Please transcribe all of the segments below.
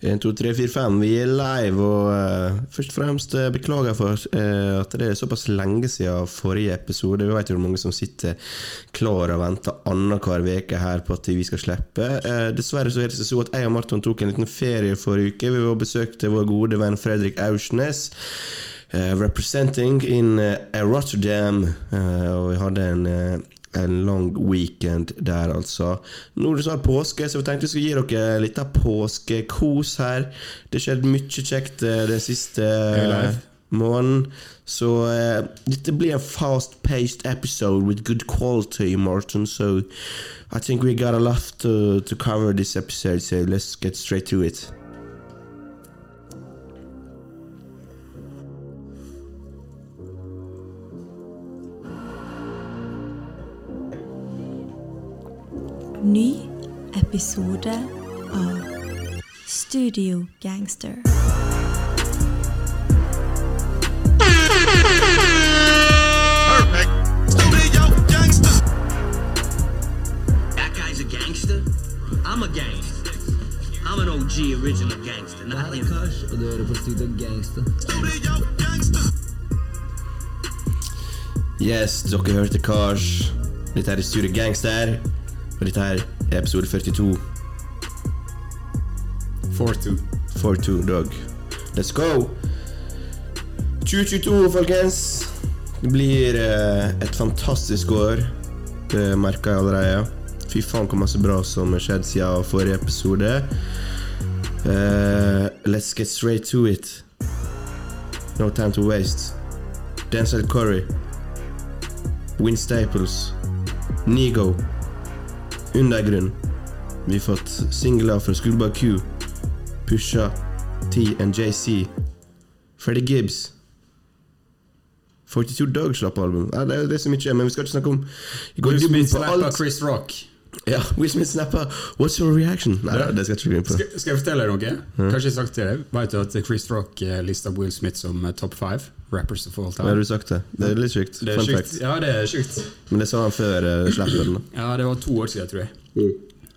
1, 2, 3, 4, 5. Vi er live, og uh, først og fremst uh, beklager for uh, at det er såpass lenge siden forrige episode. Vi vet jo hvor mange som sitter klar og venter annenhver uke her på at vi skal slippe. Dessverre så er det så at jeg og Marton tok en liten ferie forrige uke. Vi var og besøkte vår gode venn Fredrik Aursnes. representing in uh, Rotterdam, og vi hadde en en lang weekend der, altså. Nå er det snart påske, så vi tenkte vi skulle gi dere litt av påskekos her. Det skjedde mye kjekt eh, den siste eh, måneden. Så uh, dette blir en fast-paced episode with good quality, Martin. So I think we got a lot to, to cover this episode, so let's get straight to it. Ny episode av Studio Gangster. Perfect. Studio gangsters. That guy's a gangster. I'm a gangster. I'm an OG original gangster, not him. Kash, og du hører på Studio Gangster. Studio gangsters. Yes, dere hørte Kars. Dette er Studio Gangster, og dette er episode 42. 4-2. 4-2 Dog. Let's go! 2022, folkens. Det blir eh, et fantastisk år. Det merker jeg allerede. Fy faen hvor masse bra som har skjedd siden forrige episode. Uh, let's get straight to it. No time to waste. Denzel Curry. Win Staples. Nigo. Undergrunn. Vi har fått singler fra Schoolboy Q. Pusha, T and JC. Freddie Gibbs. 42 Dog slapp album. Ja, det, er, det som så mye, men vi skal ikke snakke om Will Smith på slapper. Chris Rock. Ja, Will Smith snapper. What's your reaction? Nei, det skal jeg ikke begynne på. Skal, skal jeg fortelle deg noe? Kanskje jeg har sagt til deg Vet du at Chris Rock eh, lista Will Smith som eh, top five rappers of all time? Ja, du sagt det? Det er litt sykt. Det er Fun sjukt. Ja, det er sjukt. Men det sa han før uh, slappen. Ja, det var to år siden, tror jeg.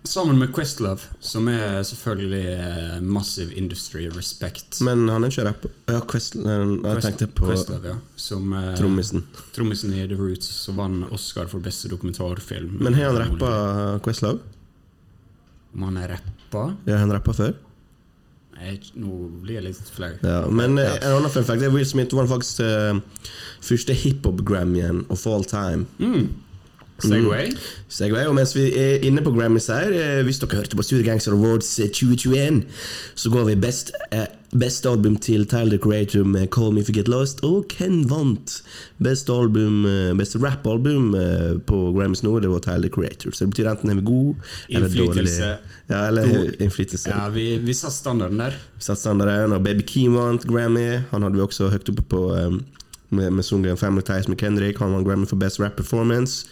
Sammen med Questlove, som er selvfølgelig eh, massive industry respect. Men han er ikke rapper. Ja, Quest, eh, jeg tenkte på Questlove, ja. Som eh, trommisen. trommisen i The Roots, som vant Oscar for beste dokumentarfilm. Men har han rappa Questlove? Om han er rappa? Ja, han rappa før? Nei, Nå blir jeg litt flau. Ja, men ja. en annen fun fact er Will Smith vant faktisk uh, første hiphop-grammyen of all time. Segway? Segway, og mens vi er inne på Grammys her, eh, hvis dere hørte på Studio Gangster Awards eh, 2021, så går vi best, eh, best album til Tyler the Creator med Call Me If You Get Lost, og hvem vant beste album, eh, beste rap-album eh, på Grammys nå, det var Tyler the Creator. Så det betyr enten er vi god eller dårlig. Innflytelse. Ja, eller innflytelse. Ja, vi, vi satte standarden der. Satt standarden, og Baby Keem vant Grammy. Han hadde vi også høyt oppe på um, med, med sangen Family Ties med Kendrick. Han vant Grammy for Best Rap Performance.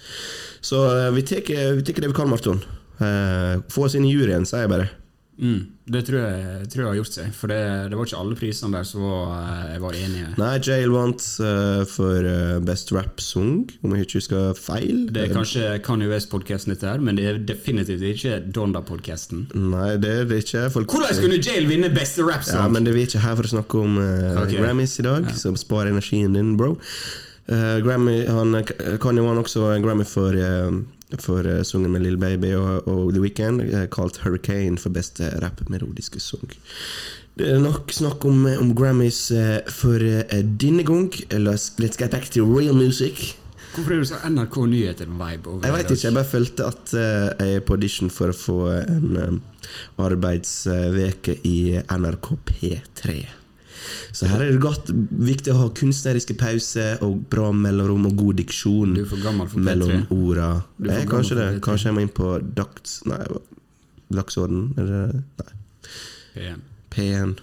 Så uh, vi tar det vi kan, Marton. Uh, få oss inn i juryen, sier jeg bare. Mm, det tror jeg, tror jeg har gjort seg. For det, det var ikke alle prisene der som eh, jeg var enig i. Nei, Jail vant uh, for Best Rap-song, om jeg ikke husker feil. Det er kanskje Kanye West-podkasten dette her, men det er definitivt ikke Donda-podkasten. Nei, det er det ikke. Folk, Hvordan kunne Jail vinne Best Rap Song? Ja, men det, vi er ikke her for å snakke om uh, okay. Grammys i dag, så spar energien din, bro. Uh, Grammy, han, Kanye vant også en Grammy for, uh, for sangen med Lill Baby og, og The Weeknd, kalt Hurricane for beste rappmelodiske sang. Det er nok snakk om, om Grammys for denne gang. Let's, let's get back to real music. Hvorfor er du så NRK Nyheter-vibe? Jeg veit ikke, jeg bare følte at eh, jeg er på audition for å få en um, arbeidsveke i NRK P3. Så her er det godt viktig å ha kunstneriske pauser og bra mellomrom og god diksjon Du er for gammel for mellom orda. Eh, kanskje det. Kanskje jeg må inn på Dags... Nei, Dagsorden? Nei. P1. P1.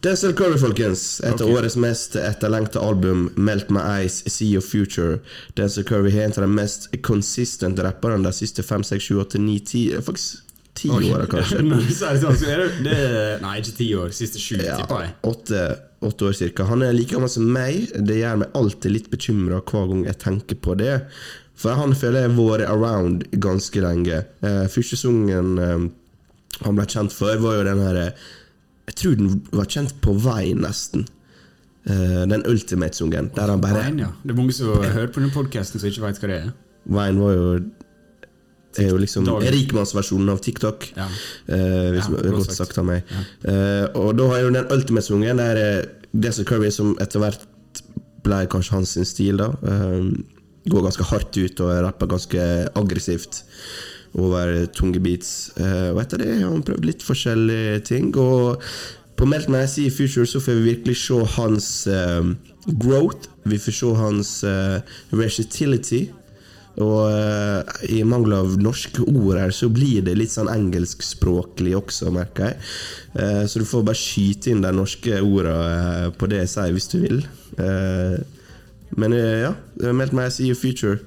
Denzel Curry, folkens. Et av okay. årets mest etterlengta album, 'Melt My Eyes', See Your Future'. Denzel Curry er en av de mest consistent rapperne de siste fem, seks, sju, åtte, ni, ti Faktisk ti år, kanskje. Det sånn, er Nei, ikke ti år. Siste sju, Ja, tipper jeg. åtte, åtte år cirka. Han er like gammel som meg. Det gjør meg alltid litt bekymra hver gang jeg tenker på det. For han føler jeg har vært around ganske lenge. Eh, første sangen eh, han ble kjent for, var jo den her eh, Jeg tror den var kjent på vei, nesten. Den Ultimate-sungen. Der han bare Vine, ja. Det er mange som hører på den podkasten som ikke veit hva det er. Vine var jo er jo liksom rikmannsversjonen av TikTok. Ja. uh, hvis Ja, godt sagt. sagt av meg. Eh, og da har jo den Ultimate-sungen der eh, Desert Curry, som etter hvert ble kanskje hans stil, da. Uh, går ganske hardt ut og rapper ganske aggressivt over tunge beats. Uh, og etter det har han prøvd litt forskjellige ting. Og på Melt My i Future så får vi virkelig se hans growth. Vi får se hans versatility. Og eh, i mangel av norske ord her, så blir det litt sånn engelskspråklig også, merker jeg. Eh, så du får bare skyte inn de norske ordene eh, på det jeg sier, hvis du vil. Men ja, meldt meg See You Future.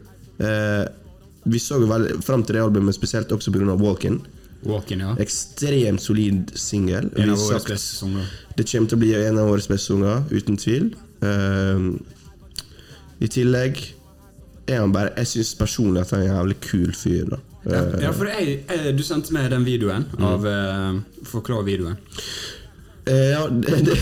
Vi så jo fram til det albumet, spesielt også pga. Walk-In. Walk-in, ja. Ekstremt solid singel. En av våre beste sanger. det kommer til å bli en av våre beste sanger, uten tvil. I tillegg er han bare Jeg syns personlig at han er en jævlig kul fyr. da Ja, Eh, ja, for jeg, jeg, du sendte meg den videoen av uh, Forklar videoen. eh, ja, det, det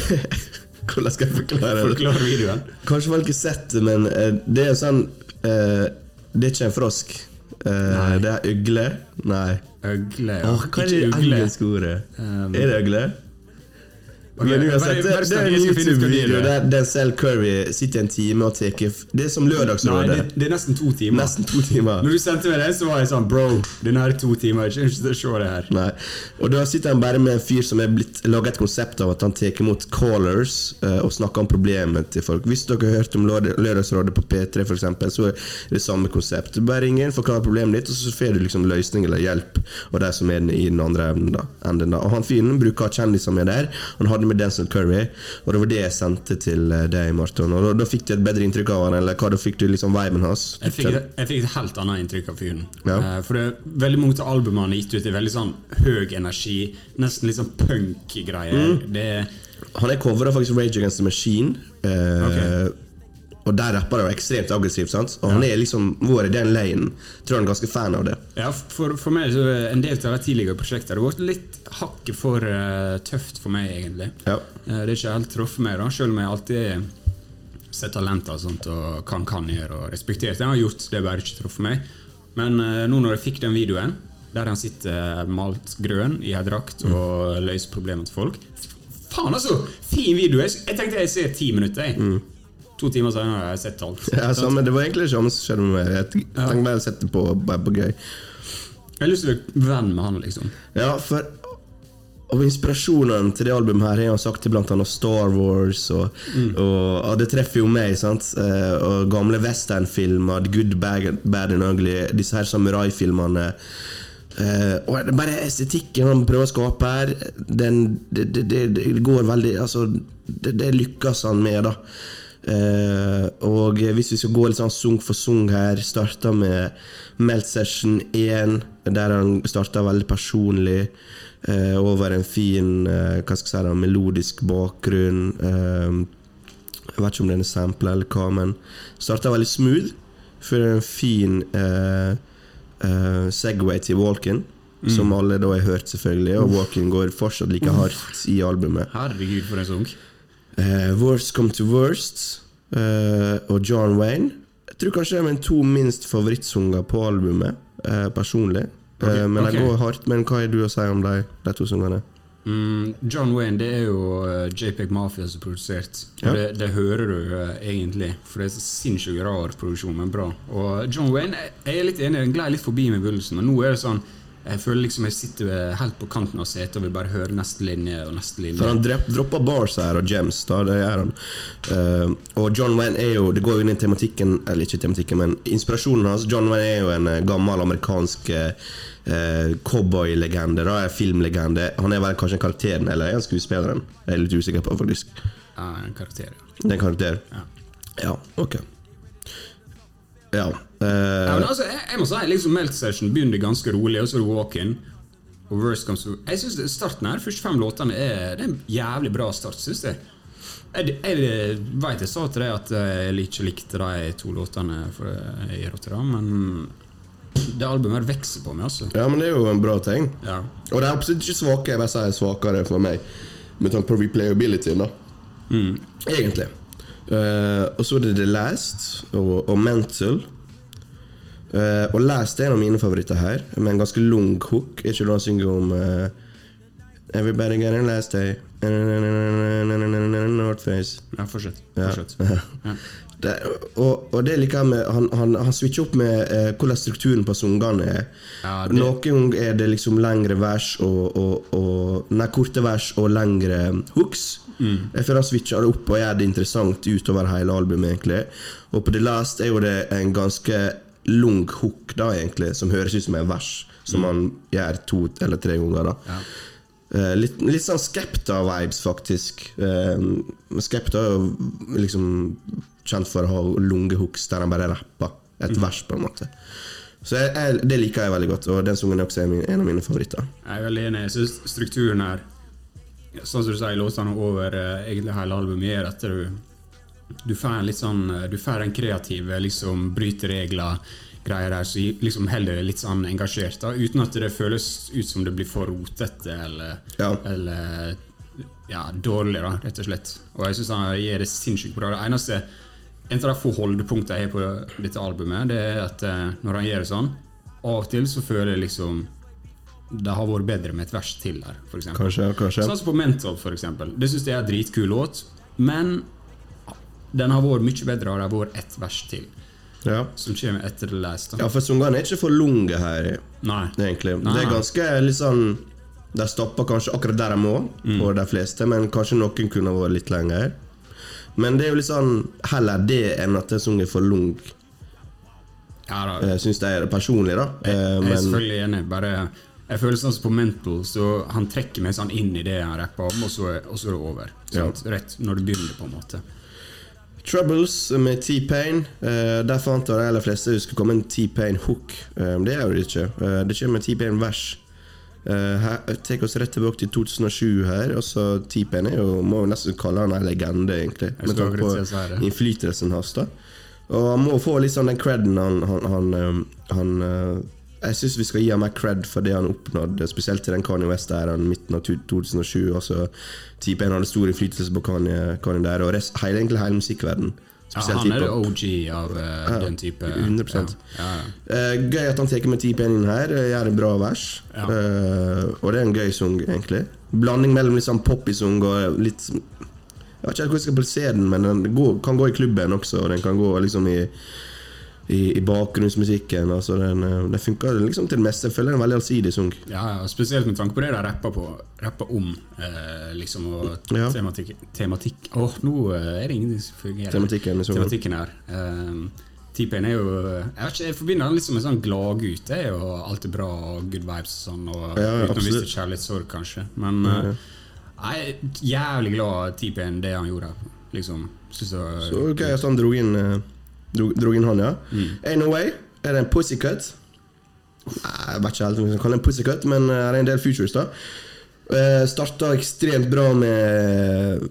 Hvordan skal jeg forklare det? Forklar videoen. Kanskje folk har sett det, men uh, det er jo sånn uh, Det er ikke en frosk. Det er ugle. Nei. Øgle. ja. Åh, hva er det engelske ordet? Um, er det øgle? Men uansett, det, det er en YouTube-video det er. der Denzel Curry sitter en time og tar Det er som Lørdagsrådet. det, det er nesten to timer. Nesten to timer. Når du sendte meg det, så var jeg sånn Bro, den her er to timer. Jeg ikke se det her. Nei. Og da sitter han bare med en fyr som er blitt laga et konsept av at han tar imot callers eh, og snakker om problemet til folk. Hvis dere har hørt om Lørdagsrådet på P3, for eksempel, så er det samme konsept. Du bare ringer inn, forklarer problemet ditt, og så får du liksom løsning eller hjelp Og de som er i den andre enden. da. Og han fyren bruker kjendiser med der. Han hadde med Denzel Curry, og det var det jeg sendte til eh, deg, Marton. Og da, da fikk du et bedre inntrykk av han, eller hva da fikk du liksom viben hans? Jeg fikk, jeg fikk et helt annet inntrykk av fyren. Ja. Uh, For det, veldig mange av albumene han har gitt ut, er veldig sånn høy energi. Nesten litt sånn punk-greier. Mm. Han er covera faktisk Rage Against the Machine. Eh, Og der rapper han ekstremt aggressivt. sant? Og han er liksom vår i den leien. Tror han er ganske fan av det. Ja, for, for meg så en del av de tidligere prosjektene har vært litt hakket for uh, tøft for meg, egentlig. Ja. Uh, det er ikke helt truffet meg, da selv om jeg alltid sett talenter og sånt og kan kan gjøre og respektert det. Jeg har gjort, det bare ikke truffet meg. Men uh, nå når jeg fikk den videoen, der han sitter malt grønn i ei drakt og løser problemer til folk Faen, altså! Fin video! Jeg, jeg tenkte jeg ser ti minutter. Jeg. To timer senere har jeg sett alt. Ja, samme, Det var egentlig det samme som skjedde med meg. Jeg tenkte bare å sette på bare på gøy. Jeg har lyst til å være venn med han, liksom. Ja, for og inspirasjonen til det albumet her har han sagt til bl.a. Star Wars, og, og, og det treffer jo meg. sant? Eh, og gamle westernfilmer, The Good, Bad, Bad and Ugly, disse her samuraifilmene. Eh, og det er bare estetikken han prøver å skape her, den, det, det, det, det går veldig Altså, det, det lykkes han med, da. Eh, og hvis vi skal gå litt sånn sung for sung her, starta med Melt Session 1, der han starta veldig personlig. eh, over en fin eh, hva skal jeg si da, melodisk bakgrunn. Jeg vet ikke om det er sampla eller hva, men starta veldig smooth. For en fin Segway til Walkin, som alle da har hørt, selvfølgelig. Og Walkin går fortsatt like hardt i albumet. Herregud, for en sang. Eh, worst Come to Worst uh, og John Wayne. Jeg tror kanskje det er mine to minst favorittsanger på albumet, uh, personlig. Eh, Ok, men okay. de går hardt. Men hva har du å si om de, de to sangene? Mm, John Wayne det er jo JPEG Mafia som har produsert. Ja. det, det hører du egentlig, for det er så sinnssykt rar produksjon, men bra. Og John Wayne, jeg, jeg er litt enig, den glei litt forbi med begynnelsen, men nå er det sånn jeg føler liksom jeg sitter helt på kanten av setet og vil bare høre neste linje og neste linje. For han drepp, dropper bars her og gems, da, det gjør han. Uh, og John Wayne er jo Det går jo inn i tematikken Eller ikke tematikken, men inspirasjonen hans. John Wayne er jo en eh, gammel amerikansk uh, cowboylegende, filmlegende. Han er vel kanskje en karakteren, eller er han skuespilleren? Jeg er litt usikker på, faktisk. Ja, en karakter. ja. Det er en karakter? Ja. Ja, ok. Ja. Ja, eh, men altså, jeg, jeg må si liksom Melt Session begynner ganske rolig, og så er det Walk-In. Og Worst Comes to Jeg synes Starten her, første fem låtene, er, det er en jævlig bra start, syns jeg. Jeg, jeg veit jeg sa til deg at jeg ikke likte de to låtene i Rotterdam, men det albumet vokser på meg, altså. Ja, men det er jo en bra ting. Ja. Og det er absolutt ikke svake, jeg vil si svakere for meg, med tanke på replayability, da. Egentlig. Eh, og så er det The Last og, og Mental. Uh, og Last er en av mine favoritter her, med en ganske lang hook. Er ikke det han synger om uh, Everybody got a last day North face Ja, fortsett. Ja. fortsett. Ja. det, og, og det liker jeg med Han, han, han switcher opp med eh, hvordan strukturen på sangene er. Ja, det- Noen ganger er det liksom lengre vers og, og, og Nei, korte vers og lengre hooks. Mm. Jeg føler han switcher det opp og gjør det interessant utover hele albumet. egentlig Og på The Last er jo det en ganske lang hook, da egentlig som høres ut som en vers, som han gjør to eller tre ganger. da Mm. Ja. Eh, litt, litt sånn Skepta-vibes, faktisk. Eh, Skepta er jo liksom kjent for å ha lange hooks der han bare rapper et Mm. vers, på en måte. Så jeg, jeg, det liker jeg veldig godt, og den sangen er også en, av mine favoritter. Jeg er veldig enig. Jeg synes strukturen her Sånn som du sier, låtene over eh, egentlig hele albumet er at du Du får en litt sånn eh, Du får den kreative, liksom bryte regler greier der, så liksom holder det litt sånn engasjert, da, uten at det føles ut som det blir for rotete eller, Ja. eller ja, dårlig, da, rett og slett. Og jeg syns han gjør det sinnssykt bra. Det eneste En av de få holdepunktene jeg har på dette albumet, det er at eh, når han gjør det sånn, av og til så føler jeg liksom det har vært bedre med et vers til der, eksempel. Kanskje, kanskje. Sånn som på Mental, for eksempel. Det syns jeg er en dritkul låt, men den har vært mye bedre, og det vært ett vers til, Ja. som kommer etter det leste. ja, for sangene er ikke for lange her, Nei. egentlig. Nei. Det er ganske litt sånn De stopper kanskje akkurat der de må, Mm. for de fleste, men kanskje noen kunne vært litt lenger. Men det er jo litt sånn heller det enn at en sang er for lang, Ja, da. uh, syns jeg er personlig, da. Jeg, Jeg er men selvfølgelig enig. Bare Jeg føler sånn som på Mental, så han trekker meg sånn inn i det han rapper om, og så, og så er det over. Ja. Rett når det begynner, på en måte. Troubles med T-Pain. Uh, der antar jeg de fleste det skulle komme en T-Pain-hook. Eh, det er jo det ikke. Uh, det kommer en T-Pain-vers. Uh, Tar oss rett tilbake til 2007 her. Altså T-Pain er jo Må jo nesten kalle han en legende, egentlig. Med tanke på innflytelsen hans. da Og han må få litt sånn den creden han, han, han, eh, han eh, Jeg syns vi skal gi ham mer cred for det han oppnådde, spesielt til den Kanye West-æraen midten av 2007. Også type en hadde stor innflytelse på Kanye, Kanye der, og rest, hele, egentlig hele musikkverdenen. Ja, han er hiphop. OG av eh, den type 100%. Ja, ja, ja. Eh, gøy at han tar med T-Pain inn her. eh, Gjør en bra vers. Ja. Eh, og det er en gøy sang, egentlig. Blanding mellom litt sånn poppy-sang og litt Jeg vet ikke hvordan jeg skal plassere den, men den går, kan gå i klubben også. Og den kan gå liksom i, i, i bakgrunnsmusikken. Altså den, eh, den funker liksom til det meste. Jeg føler det er en veldig allsidig sang. Ja, ja, spesielt med tanke på det de rapper, på, rapper om. Eh, liksom, og Ja. tematikk, tematikk Åh, nå eh, er det ingenting som fungerer. Tematikken liksom. Tematikken her. Eh, T-Pain er jo Jeg vet ikke, jeg forbinder han liksom med sånn gladgutt. Det er jo alltid bra og good vibes og sånn. Og Ja, ja, uten å vise kjærlighetssorg, kanskje. Men eh, jeg er jævlig glad T-Pain, det han gjorde. Liksom. Synes det var Så gøy at han dro inn, eh, dro, dro inn han, ja. Ain't no way. Er det en pussycut? Jeg vet ikke helt om jeg kan kalle det en pussycut, men er det er en del futures, da. Uh, Starta ekstremt bra med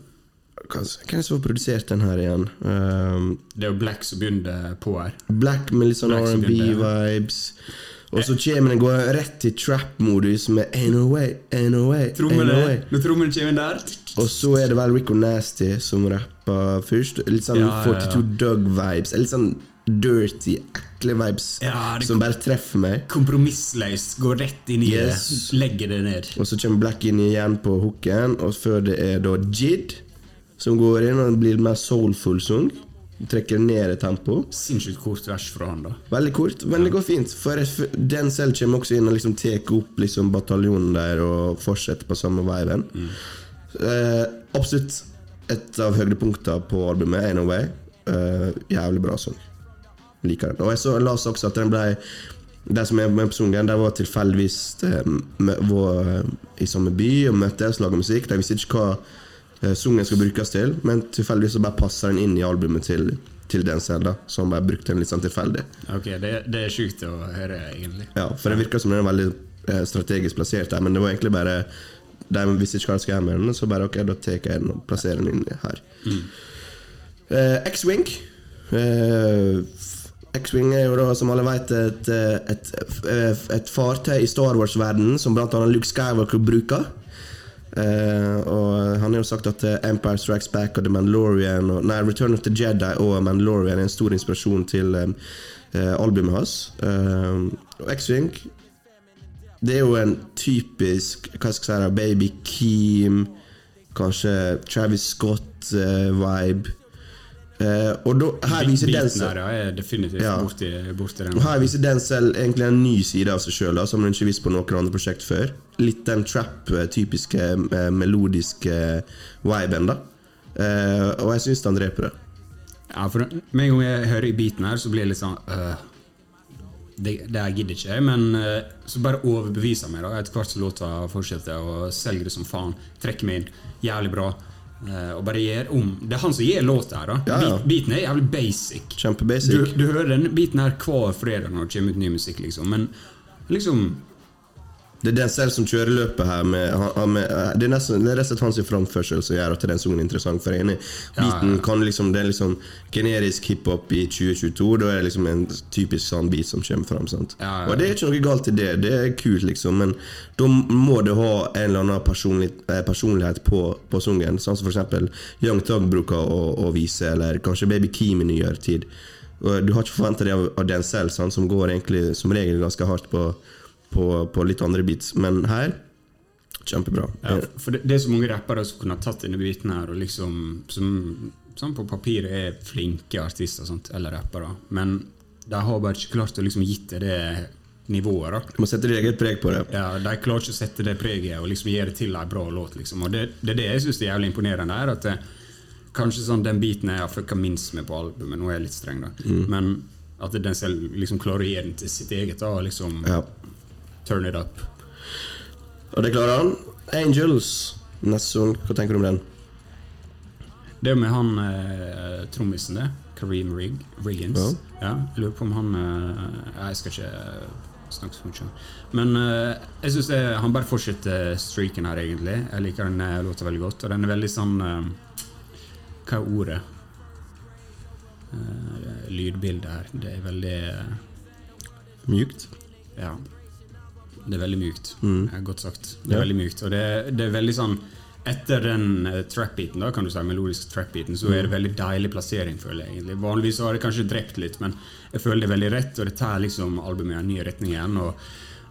Hvem er det som har produsert den her igjen? Um, Det er jo Black som begynner på her. Black med litt sånn R&B-vibes. Og så kommer den går rett til trap-modus med Ain't no way, ain't no way, way. Når trommene kommer inn der Og så er det vel Rico Nasty som rapper først. Litt sånn Ja, ja, ja. 42 Dug-vibes. Litt sånn dirty, ekle vibes Ja, som bare treffer meg. kompromissløst går rett inn i Yes. det, legger det ned. Og så kommer Black inn igjen på hooken, og før det er da Jid som går inn, og det blir mer soulful sang. Trekker ned i tempo. Sinnssykt kort vers fra han, da. Veldig kort, men det går fint. For den selv kommer også inn og liksom tar opp liksom bataljonen der og fortsetter på samme viben. Eh, absolutt et av høydepunktene på albumet, Ain't No Way. Eh, jævlig bra sang. Liker den. Og jeg så, las også at den ble De som er med på sangen, de var tilfeldigvis eh, var i samme by og møttes, laga musikk. De visste ikke hva sangen skal brukes til, men tilfeldigvis så bare passer den inn i albumet til, til den selv. Så han bare brukte den litt sånn tilfeldig. Ok, Det, det er sjukt å høre, egentlig. Ja, For det virker som den er veldig strategisk plassert der, men det var egentlig bare De visste ikke hva de skulle gjøre med den, så bare ok, da tar jeg den og plasserer den inn her. Eh, X-Wing. Eh, X-Wing er jo da, som alle vet, et, eh, et, et, et fartøy i Star Wars-verdenen som annet Luke Skywalker bruker. Eh, og han har jo sagt at Empire Strikes Back og The Mandalorian og, Nei, Return of the Jedi og Mandalorian er en stor inspirasjon til eh, albumet hans. Eh, X-Wing det er jo en typisk hva skal jeg si, Baby Keem, kanskje Travis Scott-vibe. Eh, og da, her viser den Biten ja, er definitivt Ja. borti, borti den. og her viser den selv egentlig en ny side av seg sjøl, som hun ikke visste på noen andre prosjekt før. Litt den trap-typiske uh, melodiske viben, da. Eh, og jeg syns han dreper det. Ja, for Med en gang jeg hører i beaten her, så blir jeg litt sånn øh, det, det jeg gidder ikke jeg, men øh, så bare overbevise meg. da Etter hvert som låta fortsetter, og selger det som faen. Trekker meg inn. Jævlig bra. øh, og bare gjør om Det er han som gir låta her, da. Ja, ja. Beaten er jævlig basic. Du, Kjempebasic. du hører den biten her hver fredag når det kommer ut ny musikk, liksom. Men liksom Det er den selv som kjører løpet her med, han- med Det er nesten det er rett og slett hans framførsel som gjør at den sangen er interessant. For er enig. ja. kan liksom Det er liksom generisk hiphop i 2022. Da er det liksom en typisk sånn beat som kommer fram. Ja, ja. Og det er ikke noe galt i det. Det er kult, liksom. Men da må det ha en eller annen eh, personlighet på, på sangen. Sånn som for eksempel Young Thug bruker å, å vise, eller kanskje Baby Keem i nyere tid. Og du har ikke forventa det av, av den selv, sant? som går egentlig som regel ganske hardt på, på, på litt andre beats. Men her kjempebra. Ja, for det, det er så mange rappere som kunne tatt denne biten her, og liksom som, som på papiret er flinke artister sånt, eller rappere, men de har bare ikke klart å liksom gitt det det nivået. da Du må sette ditt eget preg på det. ja, De klarer ikke å sette det preget og liksom gi det til en bra låt. liksom Og Det, det er det jeg syns er jævlig imponerende. er At det, Kanskje sånn den biten jeg har fucka minst med på albumet, nå er jeg litt streng, da men at den selv liksom klarer å gi den til sitt eget. da liksom Ja. Turn it up. Og det klarer han. Angels. Nesson hva tenker du om den? Det er med han eh, trommisen, det. Kareem Rigg, Riggins. Ja. jeg lurer på om han eh, Jeg skal ikke eh, snakke så mye. Men eh, jeg syns han bare fortsetter streaken her, egentlig. Jeg liker den eh, låta veldig godt. Og den er veldig sånn eh, Hva er ordet? Eh, lydbildet her. Det er veldig Mjukt. Ja. Det er veldig mykt. Mm. Godt sagt. Det er Ja. veldig mykt. Og det, det er veldig sånn Etter den uh, trap-beaten, da, kan du si, melodisk trap-beaten, så Mm. er det veldig deilig plassering, føler jeg. egentlig. Vanligvis har det kanskje drept litt, men jeg føler det er veldig rett, og det tar liksom albumet i en ny retning igjen. og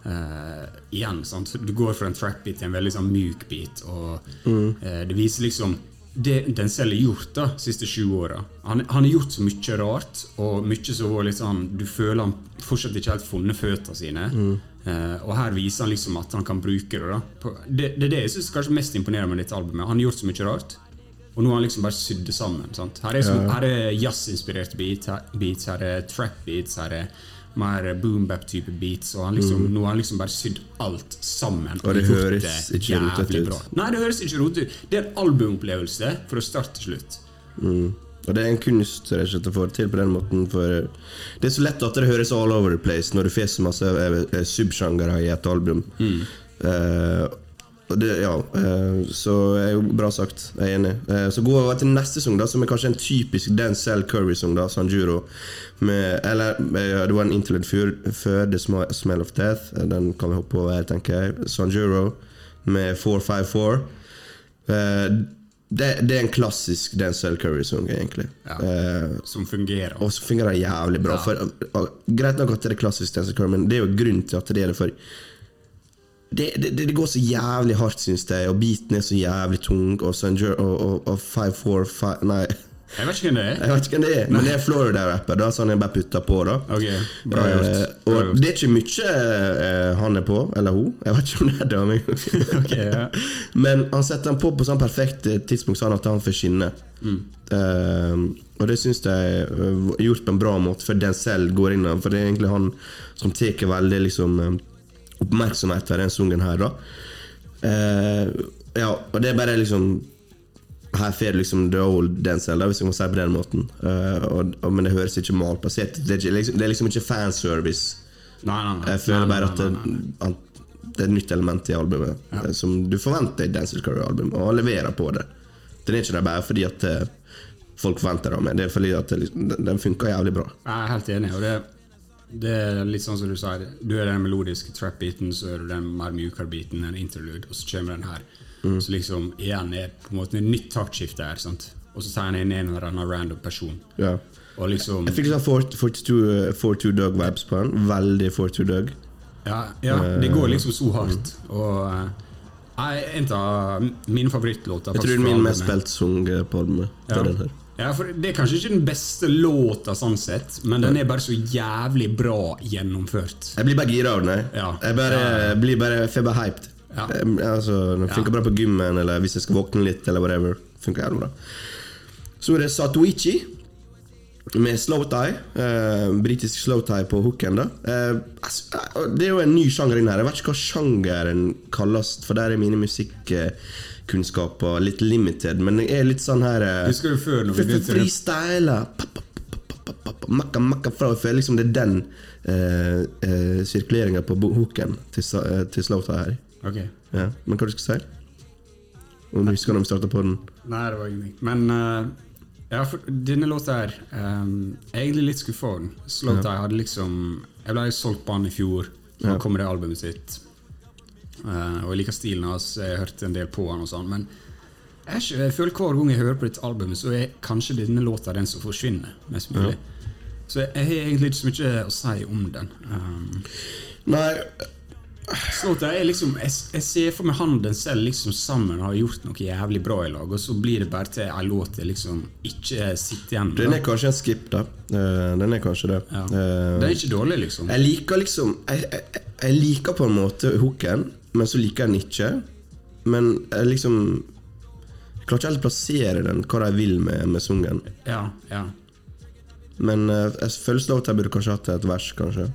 Uh, igjen, sant? Du går fra en trap-beat til en veldig sånn myk beat, og Mm. uh, det viser liksom det den selv har gjort da, de siste sju åra. Han, han har gjort så mye rart, og mye som var litt sånn Du føler han fortsatt ikke helt funnet føttene sine. Eh, og her viser han liksom at han kan bruke det. da det, det er det jeg synes kanskje mest imponerer med dette albumet. Han har gjort så mye rart, og nå har han liksom bare sydd det sammen. Sant? Her er, ja. her er jazzinspirerte beat, beats, her er trap-beats, her er mer boom-bap-type beats. Og han liksom, nå har han liksom bare sydd alt sammen. Og det og høres ikke jævlig rotete ut. bra. Nei, det høres ikke rotete ut. Det er en albumopplevelse fra start til slutt. Og det er en kunst rett og slett å få det til på den måten. For det er så lett at det høres all over the place når du får så masse eh, eh, subsjangere i et album. Eh, og det, ja, uh, så er jo bra sagt. Jeg er enig. Uh, så går vi over til neste sang, da som er kanskje en typisk Dancel Curry-sang. da, Sanjuro. Med, eller det var en interlude før, før The Smell of Death. Den kan vi hoppe over, tenker jeg. Sanjuro med 454. Eh, det, det er en klassisk Denzel Curry-sang, egentlig. Ja. Eh, Som fungerer. og som fungerer jævlig bra. For, og, greit nok at det er klassisk Denzel Curry, men det er jo grunnen til at det er det. For det, det, det går så jævlig hardt, syns jeg, og beaten er så jævlig tung. Og, Sanjur, og, og, og 545 Nei, Jeg vet ikke hvem det er. jeg vet ikke hvem det er, men det er Florida-rapper. Da, er han jeg bare putter på, da. Ok, bra gjort. Eh, Bra og gjort. det er ikke mye eh, han er på, eller hun. Jeg vet ikke om det er dame. Ok, ja. Men han setter den på på sånn perfekt eh, tidspunkt sånn at han får skinne. Mm. Eh, og det syns jeg er gjort på en bra måte, for den selv går inn For det er egentlig han som tar veldig liksom oppmerksomhet ved den sangen her, da. Eh, ja, og det er bare liksom her får du liksom the old Denzel, hvis jeg må si det på den måten. Uh, og, og, men det høres ikke malplassert ut. Det, liksom, det er liksom ikke fanservice. Nei, nei, nei. Jeg føler bare at det, at det er et nytt element i albumet ja. som du forventer i Denzel Curry-album, og leverer på det. Den er ikke der bare fordi at eh, folk forventer av meg. Det er fordi at det, liksom- den, funker jævlig bra. Jeg er helt enig. og det, det er litt sånn som du sier. Du er den melodiske trap-beaten, så er du den mer mjukere beaten, en interlude, og så kommer den her. Så liksom igjen er på en måte et nytt taktskifte her. sant? Og så tar han inn en eller annen random person. Ja. Og liksom Jeg fikk sånn 42, 42 Dog-vibes på den. Veldig 42 Dog. Ja, ja det går liksom så hardt. Og eh, jeg er en av mine favorittlåter. Jeg tror min mest spilt sang på albumet. Ja. ja, for Det er kanskje ikke den beste låta, sånn sett, men den er bare så jævlig bra gjennomført. Jeg blir bare gira av den. jeg. Jeg bare, blir bare, får bare hyped. Ja. Altså, den funker bra på gymmen, eller hvis jeg skal våkne litt, eller whatever. Funker jævlig bra. Så er det Satoichi med slow-tie. Eh, britisk slow-tie på hooken. da eh, altså, eh, Det er jo en ny sjanger inn her. Jeg vet ikke hva sjangeren kalles, for der er mine musikkunnskaper litt limited. Men jeg er litt sånn her eh, Husker du før når vi f- f- begynte- Freestyler. Pa, pa, pa, pa, pa, pa, pa, Makka, makka fra. Jeg føler liksom det er den eh, eh, sirkuleringa på hooken til, til slow-tie her. Ok. Ja. Men hva du skal si? Om du husker når vi starta på den? Nei, det var ingenting. Men uh, ja, for denne låta her um, Jeg er egentlig litt skuffa over den. Slowtie hadde liksom Jeg ble solgt på han i fjor. Nå Ja. kommer det albumet sitt. Uh, og jeg liker stilen hans. Jeg har hørt en del på han og sånn. Men jeg, jeg føler hver gang jeg hører på dette albumet, så er kanskje denne låta den som forsvinner mest mulig. Så jeg, jeg har egentlig ikke så mye å si om den. Um, Nei, Slåta er liksom jeg, jeg ser for meg han den selv liksom sammen har gjort noe jævlig bra i lag, og så blir det bare til en låt jeg liksom ikke sitter igjen med. den er kanskje en skip, da. Eh, den er kanskje det. Ja. Eh, Den er ikke dårlig, liksom. Jeg liker liksom jeg, jeg, jeg liker på en måte hooken, men så liker jeg den ikke. Men jeg liksom Jeg klarer ikke helt å plassere den, hva de vil med, med sungen. Ja, ja. Men eh, jeg føler at jeg burde kanskje hatt et vers, kanskje.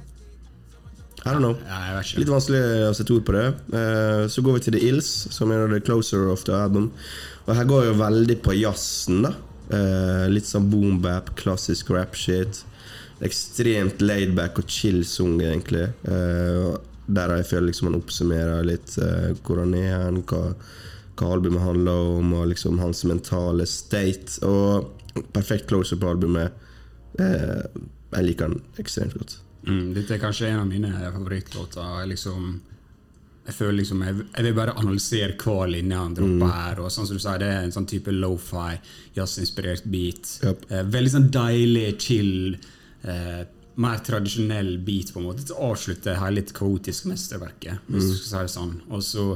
I don't know. ja Litt vanskelig å sette ord på det. Uh, Så går vi til The Ills, som er the closer of the album. Og her går jo veldig på jazzen, da. uh, Litt sånn boom-bap, klassisk rap-shit. Ekstremt laidback og chill sung, egentlig. Uh, Der jeg føler liksom han oppsummerer litt hvor han er hen, hva, hva albumet handler om, og liksom hans mentale state. Og perfekt closer på albumet. Jeg liker han ekstremt godt. Mm, dette er kanskje en av mine favorittlåter. Liksom jeg føler liksom jeg, jeg vil bare analysere hver linje han dropper her. Og sånn som du sier, Det er en sånn type lo-fi, jazzinspirert beat. Yep. Eh, veldig sånn deilig, chill, eh, mer tradisjonell beat, på en måte. Til å avslutte hele litt kaotisk mesterverket, hvis du skal si det sånn. Og så,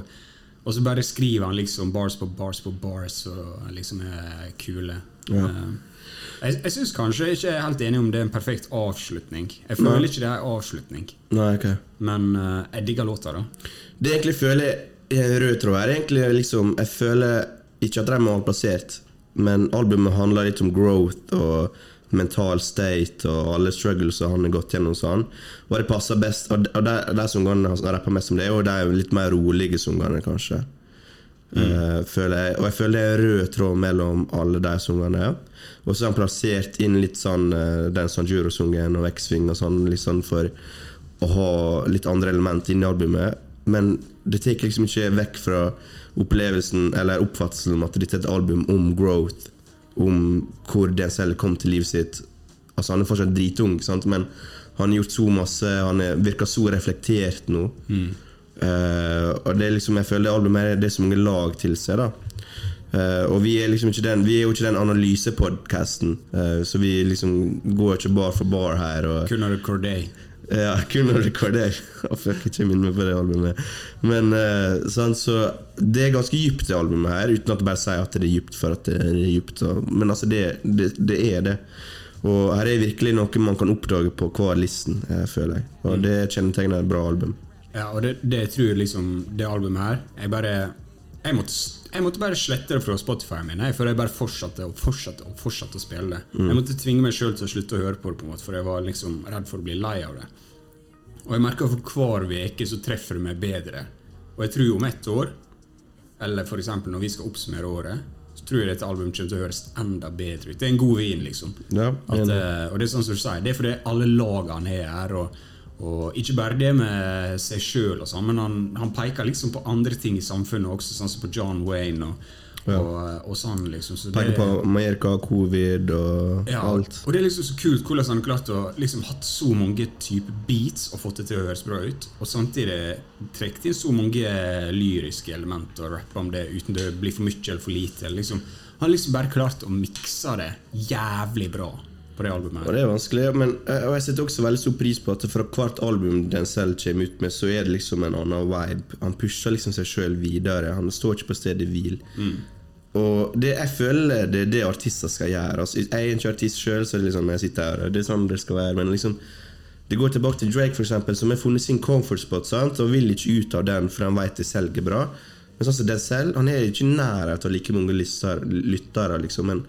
og så bare skriver han liksom bars på bars på bars, og liksom er kule. Ja. Eh, jeg jeg syns kanskje jeg ikke er helt enig om det er en perfekt avslutning. Jeg føler ikke det er en avslutning, Nei, ok men uh, jeg digger låta, da. Det jeg egentlig føler er en rød tråd her, er egentlig liksom Jeg føler ikke at de er malplassert, men albumet handler litt om growth og mental state og alle struggles han har gått gjennom sånn. Og det passer best Og de, og de, sangene han rapper mest om det, er jo de litt mer rolige sangene, kanskje. Eh, føler jeg. Og jeg føler det er en rød tråd mellom alle de sangene. Og så er han plassert inn litt sånn eh, den Sanjuro-sungen og X-Swing og sånn, litt sånn for å ha litt andre element inni albumet. Men det tar liksom ikke vekk fra opplevelsen eller oppfattelsen om at dette er et album om growth. Om hvor selv kom til livet sitt. Altså Han er fortsatt dritung, sant? men han har gjort så masse. Han er, virker så reflektert nå. Eh, og det er liksom, jeg føler det albumet er det så mange lag til seg. da og vi er liksom ikke den Vi er jo ikke den analysepodkasten, uh, så vi liksom går ikke bar for bar her. Og, Kun av Corday. ja, kun å rekordere. Jeg fikk ikke minne meg på det albumet. Men sånn, sant, så Det er ganske dypt, det albumet her, uten at jeg bare sier at det er dypt for at det er dypt. Men altså, det, det, det er det. Og her er virkelig noe man kan oppdage på hver listen, eh, føler jeg. Og det kjennetegner et bra album. Ja, og det, det jeg liksom Det albumet her Jeg bare jeg måtte, jeg måtte bare slette det fra Spotify min, jeg, for jeg bare fortsatte og fortsatte og fortsatte å spille det. Jeg måtte tvinge meg sjøl til å slutte å høre på det, på en måte, for jeg var liksom redd for å bli lei av det. Og jeg merker for hver uke så treffer det meg bedre. Og jeg tror om ett år, eller f.eks. når vi skal oppsummere året, så tror jeg dette albumet kommer til å høres enda bedre ut. Det er en god vin, liksom. Ja, At, eh, og det er sånn som du sier, det er fordi alle lagene er her. Og, og ikke bare det med seg sjøl, sånn, men han, han peker liksom på andre ting i samfunnet også, sånn som på John Wayne og, Ja. Og, og sånn, liksom. Så Peker på Amerika, covid og ja, alt. Og det er liksom så kult hvordan han har klart å liksom hatt så mange typer beats og fått det til å høres bra ut, og samtidig trukket inn så mange lyriske elementer og rappa om det uten det blir for mye eller for lite. Liksom, han har liksom bare klart å mikse det jævlig bra på det albumet. Og det er vanskelig, men eh, og jeg setter også veldig stor pris på at fra hvert album den selv kommer ut med, så er det liksom en annen vibe. Han pusher liksom seg sjøl videre. Han står ikke på stedet hvil. Og det jeg føler det er det artister skal gjøre. Altså, jeg er ikke artist sjøl, så det liksom, jeg sitter her, det er sånn det skal være. Men liksom det går tilbake til Drake, for eksempel, som har funnet sin comfort spot sant? og vil ikke ut av den, for han vet det selger bra. Men sånn som den selv, Han er ikke i nærheten av like mange lyttere, liksom, men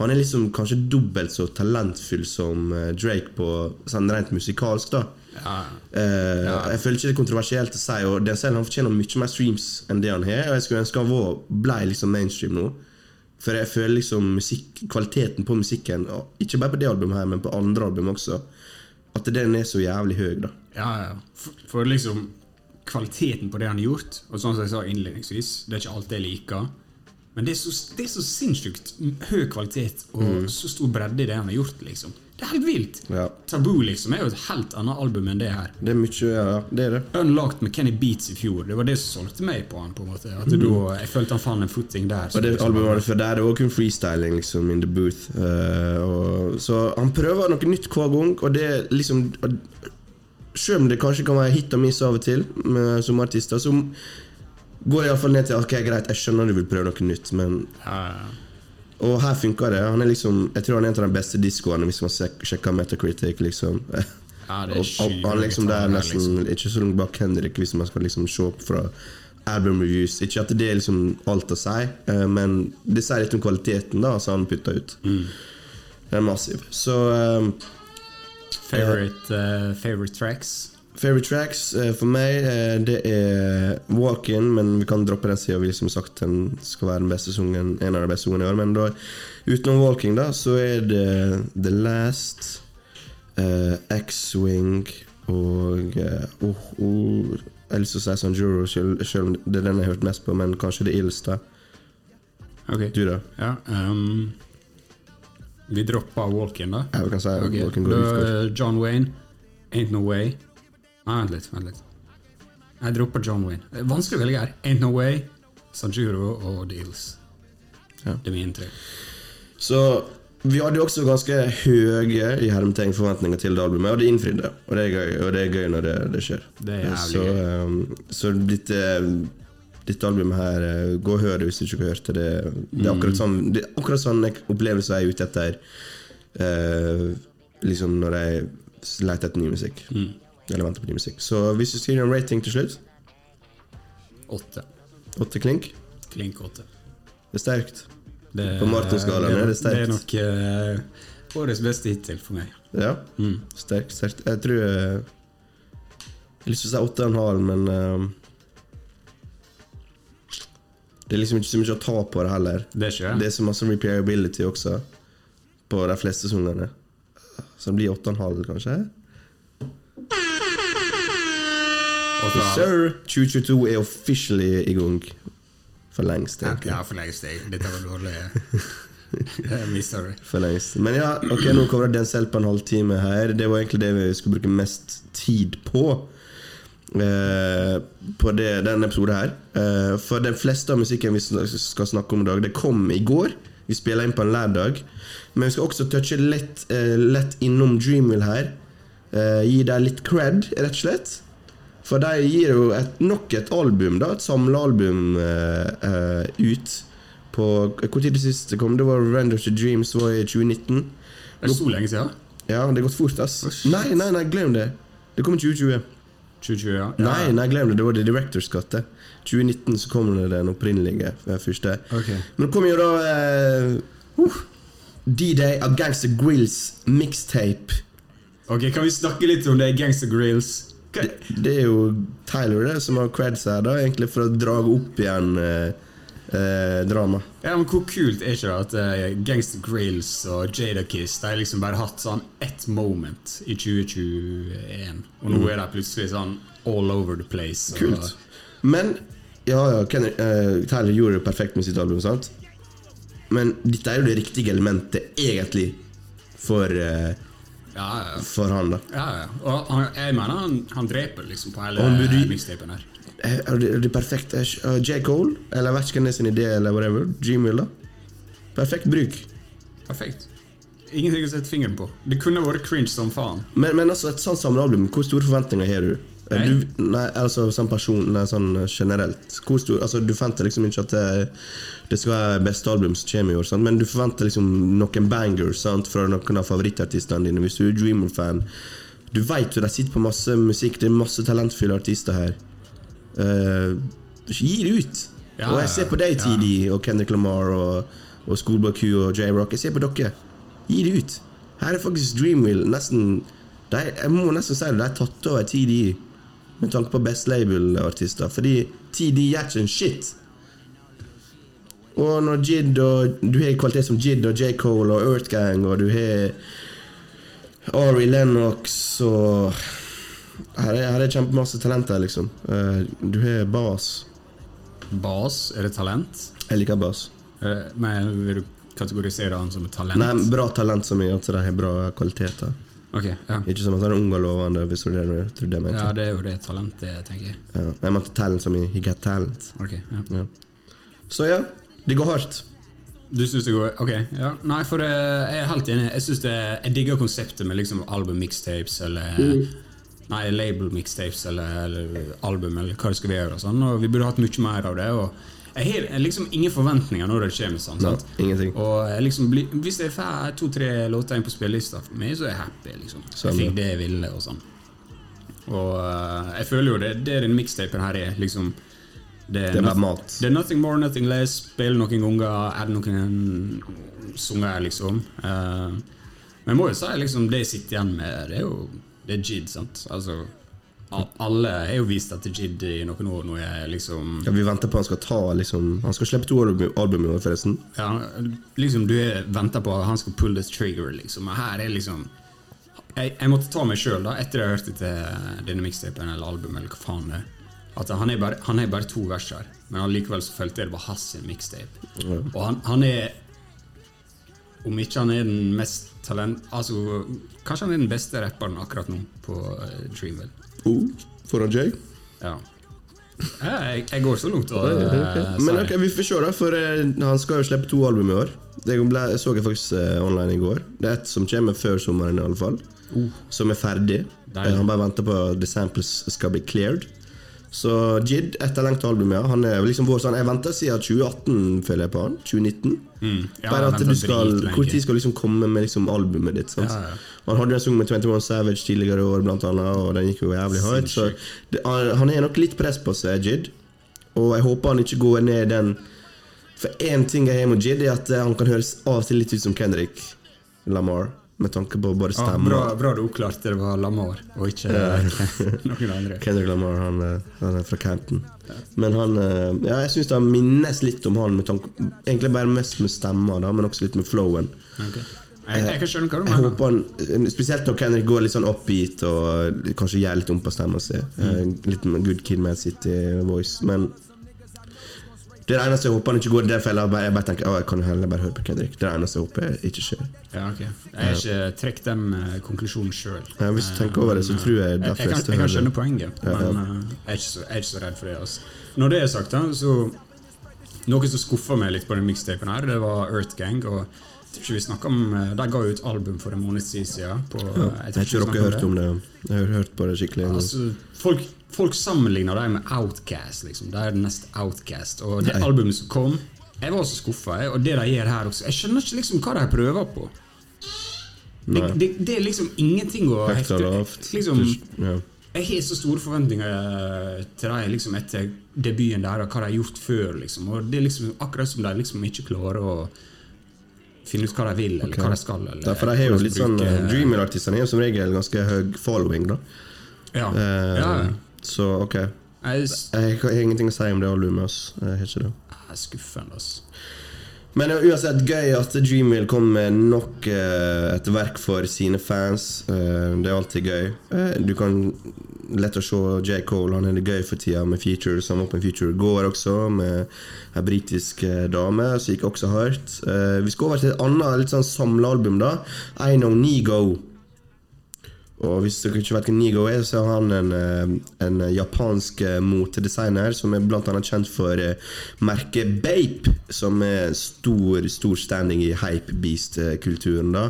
han er liksom kanskje dobbelt så talentfull som eh, Drake på sånn rent musikalsk. da Ja. Eh, Jeg føler ikke det er kontroversielt å si, og den selv han fortjener mye mer streams enn det han har. Og jeg skulle ønske han var, ble liksom mainstream nå. For jeg føler liksom musikk, kvaliteten på musikken, ikke bare på det albumet, her men på andre album også, at den er så jævlig høy. da Ja, ja. For, for liksom kvaliteten på det han har gjort, og sånn som jeg sa innledningsvis, det er ikke alt jeg liker, men det er så, det er så sinnssykt høy kvalitet og så stor bredde i det han har gjort, liksom. Det er helt vilt. Ja. Tabu liksom er jo et helt annet album enn det her. Det er mye, ja, det er det. Unlocked med Kenny Beats i fjor, det var det som solgte meg på han. på en måte At da, Jeg følte han fant en footing der. Og det albumet var det før der, det var kun freestyling liksom in the booth. Uh, og, så han prøver noe nytt hver gang, og det liksom Selv om det kanskje kan være hit og miss av og til med, som artister, så går iallfall ned til ok, greit, jeg skjønner du vil prøve noe nytt, men ja, ja. Og her funker det. Han er liksom Jeg tror han er en av de beste diskoene hvis man sjekker Metacritic, liksom. Ja, det er og, og han liksom det er nesten Ikke så langt bak Henrik, hvis man skal liksom se fra album reviews. Ikke at det er liksom alt å si, eh, men det sier litt om kvaliteten da som han putter ut. Mm. Den er massiv. Så um, Favorite, uh, favorite tracks? Favorite tracks eh, for meg, eh, det er Walk-In, men vi kan droppe den siden vi som sagt den skal være den beste sungen, en av de beste sangene i år. Men da, utenom Walking, da, så er det The Last, eh, X-Wing og eh, oh, oh, Jeg har lyst til å si San Juro, selv, om det er den jeg har hørt mest på, men kanskje det illeste. Okay. Du, da? Ja, um, vi dropper Walk-In, da. Ja, vi kan si okay. Walk-In går da, John Wayne, Ain't No Way. Vent litt. vent litt Jeg dropper John Wayne. Er vanskelig å velge her. Ain't No Way, Sanjuro og Deals. Ja. Det er mine tre. Så vi hadde jo også ganske høye i hermetegn forventninger til det albumet, og det innfridde. Og det er gøy, og det er gøy når det, det skjer. Det er så, um, så dette, dette albumet her, eh, gå og hør det hvis du ikke har hørt det. Det, er akkurat sånn Det er akkurat sånn opplevelse jeg er ute etter uh, Liksom når jeg leter etter ny musikk. Mm. Eller venter på ny musikk. Så hvis du skal gi en rating til slutt, Åtte. åtte klink, Klink åtte. det er sterkt. Det, På Martin-skalaen er det sterkt. Det er nok uh, årets beste hittil for meg. Ja, sterkt, sterkt. Jeg tror jeg Jeg har lyst til å si åtte og en halv, men uh, Det er liksom ikke så mye å ta på det heller. Det er ikke Det er så masse repairability også på de fleste sangene. Så det blir åtte og en halv, kanskje. Yes, sir! 2022 er officially i gang. For lengst, Ja, egentlig. ja, for lengst. Dette var dårlig. For lengst. Men ja, ok, nå kommer det den selv på en halvtime her. Det var egentlig det vi skulle bruke mest tid på. Eh, på det, denne episoden her. Eh, for den fleste av musikken vi skal snakke om i dag, det kom i går. Vi spiller inn på en lærdag. Men vi skal også touche lett, eh, lett innom Dreamwill her. Eh, gi dem litt cred, rett og slett. For de gir jo et, nok et album, da, et samlealbum, eh, eh, ut. På tid det siste kom? Det var Render to Dreams var i 2019. Det er så lenge siden. Ja, det har gått fort, ass. Nei, nei, nei, glem det. Det kom i 2020. 2020, ja. Nei, nei, glem det. Det var The Directors Cut. 2019 så kom det den opprinnelige eh, første. Okay. Men det kom jo da eh, uh, D-Day av Gangster Grills mixtape. Ok, Kan vi snakke litt om det Gangster Grills? Det, det er jo Tyler det som har creds her, da, egentlig for å dra opp igjen eh, eh, drama. Ja, men Hvor kult er ikke det at eh, Gangster Grills og Jada Kiss De har liksom bare hatt sånn ett moment i 2021, og nå er de plutselig sånn all over the place. Kult. Men ja, ja, Ken, eh, Tyler gjorde det perfekt med sitt album, sant? Men dette er jo det riktige elementet, egentlig, for, eh, Ja, ja. for han, da. ja, ja. Og han, jeg mener han, han dreper liksom på hele mixtapen her. Eh, Er det, er det perfekt? Er eh, J. Cole, eller vet ikke hvem sin idé, eller whatever. Dreamville, da. Perfekt bruk. Perfekt. Ingenting å sette fingeren på. Det kunne vært cringe som faen. Men, men altså, et sånt samlealbum, hvor store forventninger har du? Nei. du nei, altså sånn person, nei, sånn eh, generelt. Stor, altså, du forventer liksom ikke at det, det skal være beste album som kommer i år, sant? men du forventer liksom noen bangers sant? fra noen av favorittartistene dine. Hvis du er Dreamer-fan. Du vet jo de sitter på masse musikk, det er masse talentfulle artister her. Uh, gi det ut! Ja, og jeg ser på deg, ja. TD, og Kendrick Lamar og, og Schoolboy Q og J-Rock. Jeg ser på dere. Gi det ut! Her er faktisk Dreamville nesten de, Jeg må nesten si det, de er tatt over TD med tanke på Best Label-artister. Fordi TD gjør ikke en shit. Og når Jid og Du har kvalitet som Jid og J. Cole og Earthgang, og du har Ari Lennox og Her er, her er kjempemasse talenter, liksom. Eh, Du har Bas. Bas, er det talent? Jeg liker Bas. Eh, Men vil du kategorisere han som et talent? Nei, bra talent som i at de har bra kvaliteter. Ok, ja. Ikke som han er ung og lovende, hvis det er det du trodde jeg mente. ja, det er jo det talentet, tenker jeg. Ja. Jeg mente talent som i he got talent. Okay, ja. Ja. Så ja, det går hardt. Du syns det går Ok, ja. Nei, for eh, jeg er helt enig. Jeg synes det Jeg digger konseptet med liksom album-mixtapes eller Nei, label-mixtapes eller, eller album eller hva det skal være. Og sånn Og vi burde hatt mye mer av det. Og jeg har liksom ingen forventninger når det kommer. Sånn, sant? ingenting. Og liksom blir, Hvis jeg får to-tre låter inn på spillelista for meg, så er jeg happy. liksom Samme. Jeg fikk det jeg ville. Og sånn Og uh, jeg føler jo det det den mixtapen her er. liksom det Det er bare mat. Det er nothing more, nothing less. Spille noen ganger, add noen sanger, liksom. Uh, men jeg må jo si liksom, det jeg sitter igjen med, det er jo det er Jid. sant? Altså, alle er jo vist at Jid i noen år nå er liksom Ja, vi venter på han skal ta liksom Han skal slippe to album, album i år, forresten. Ja, liksom Du er- venter på at han skal pull this trigger, liksom. Og her er liksom Jeg, jeg måtte ta meg sjøl, etter jeg hørte til denne mixtapen eller albumet, eller hva faen det er. At han er, bare, han er bare to vers her, men allikevel så følte jeg det var hans mixtape. mixtape. Og han, han er Om ikke han er den mest talent... Altså, kanskje han er den beste rapperen akkurat nå på uh, Dreamville. Oh, foran Jay. Ja. Jeg, jeg går så langt og uh, Men ok, vi får se, da. For eh, han skal jo slippe to album i år. Det ble, så jeg faktisk eh, online i går. Det er et som kommer før sommeren, i alle fall. Som er ferdig. Deilig. Han bare venter på at the samples skal bli cleared. Så Jid, etterlengta albumet. Han er liksom vår sånn Jeg venter siden 2018, føler jeg på han. 2019. Mm. Ja, Bare at du skal Når skal du liksom komme med liksom albumet ditt? Ja, ja. Han hadde en sang med 21 Savage tidligere i år, blant annet, og den gikk jo jævlig høyt. Så det, han er nok litt press på seg, Jid. Og jeg håper han ikke går ned den For én ting jeg har med Jid, er at han kan høres av og til litt ut som Kendrick Lamar. Med tanke på både Ja, stemme bra, bra du oppklarte det var Lamar, og ikke noen andre. Kendrick Lamar, han, eh, han er fra Canton. Men han eh, Ja, jeg syns det minnes litt om han med tanke Egentlig bare mest med stemma, da, men også litt med flowen. Ok. Jeg, jeg kan skjønne hva du Jeg mener. håper han, Spesielt når Kendrick går litt sånn oppgitt og kanskje gjør litt om på stemma si. Mm. Litt med Good Kid Man City-voice. Men det er det eneste jeg håper han ikke går i den fella. jeg bare tenker jeg kan heller bare høre på Kendrick. Det er det eneste jeg håper ikke skjer. Ja, ok. Jeg har ikke trukket den eh, konklusjonen sjøl. Ja, hvis du tenker over det, så tror jeg det derfor jeg, jeg kan, jeg kan skjønne poenget, Ja, ja. men eh, jeg, er ikke så, jeg er ikke så redd for det. Altså. Når det er sagt, da, så Noe som skuffa meg litt på den mixtapen, her, det var Earth Gang. Og jeg tror ikke vi snakket om eh, De ga ut album for en måned siden. På, Jeg tror ikke dere har hørt om det. Jeg har hørt på det skikkelig. Altså, folk, folk sammenligner dem med Outcast. Liksom. Det er det neste Outcast. Og det Nei. albumet som kom Jeg var så skuffa. Og det de gjør her også Jeg skjønner ikke liksom hva de prøver på. Det, det, det er liksom ingenting å og. Liksom, jeg har så store forventninger eh, til dem liksom, etter debuten der, og hva de har gjort før. Liksom. Og det er liksom akkurat som de liksom ikke klarer å finne ut hva de vil, eller okay. hva de skal. Eller, Ja, for de har jo litt sånn bruke- eh, Dreamer-artistene har som regel ganske høy following, da. Ja. Uh, ja. Så ok. Jeg Jeg har ingenting å si om det albumet. Jeg har ikke det. jeg er skuffende, altså. Men det er uansett gøy at Dreamville kom med nok eh, et verk for sine fans. Eh, det er alltid gøy. Eh, du kan lett å se J. Cole. Han er det gøy for tida med Future, som Open Future går også, med ei britisk dame, som gikk også hardt. Vi skal over til et annet litt sånn samlealbum, da. I Know Nigo. Og hvis dere ikke vet hvem Nigo er, så er han en, eh, en japansk eh, motedesigner som er blant annet kjent for eh, merket Bape, som er stor, stor standing i hypebeast-kulturen. da.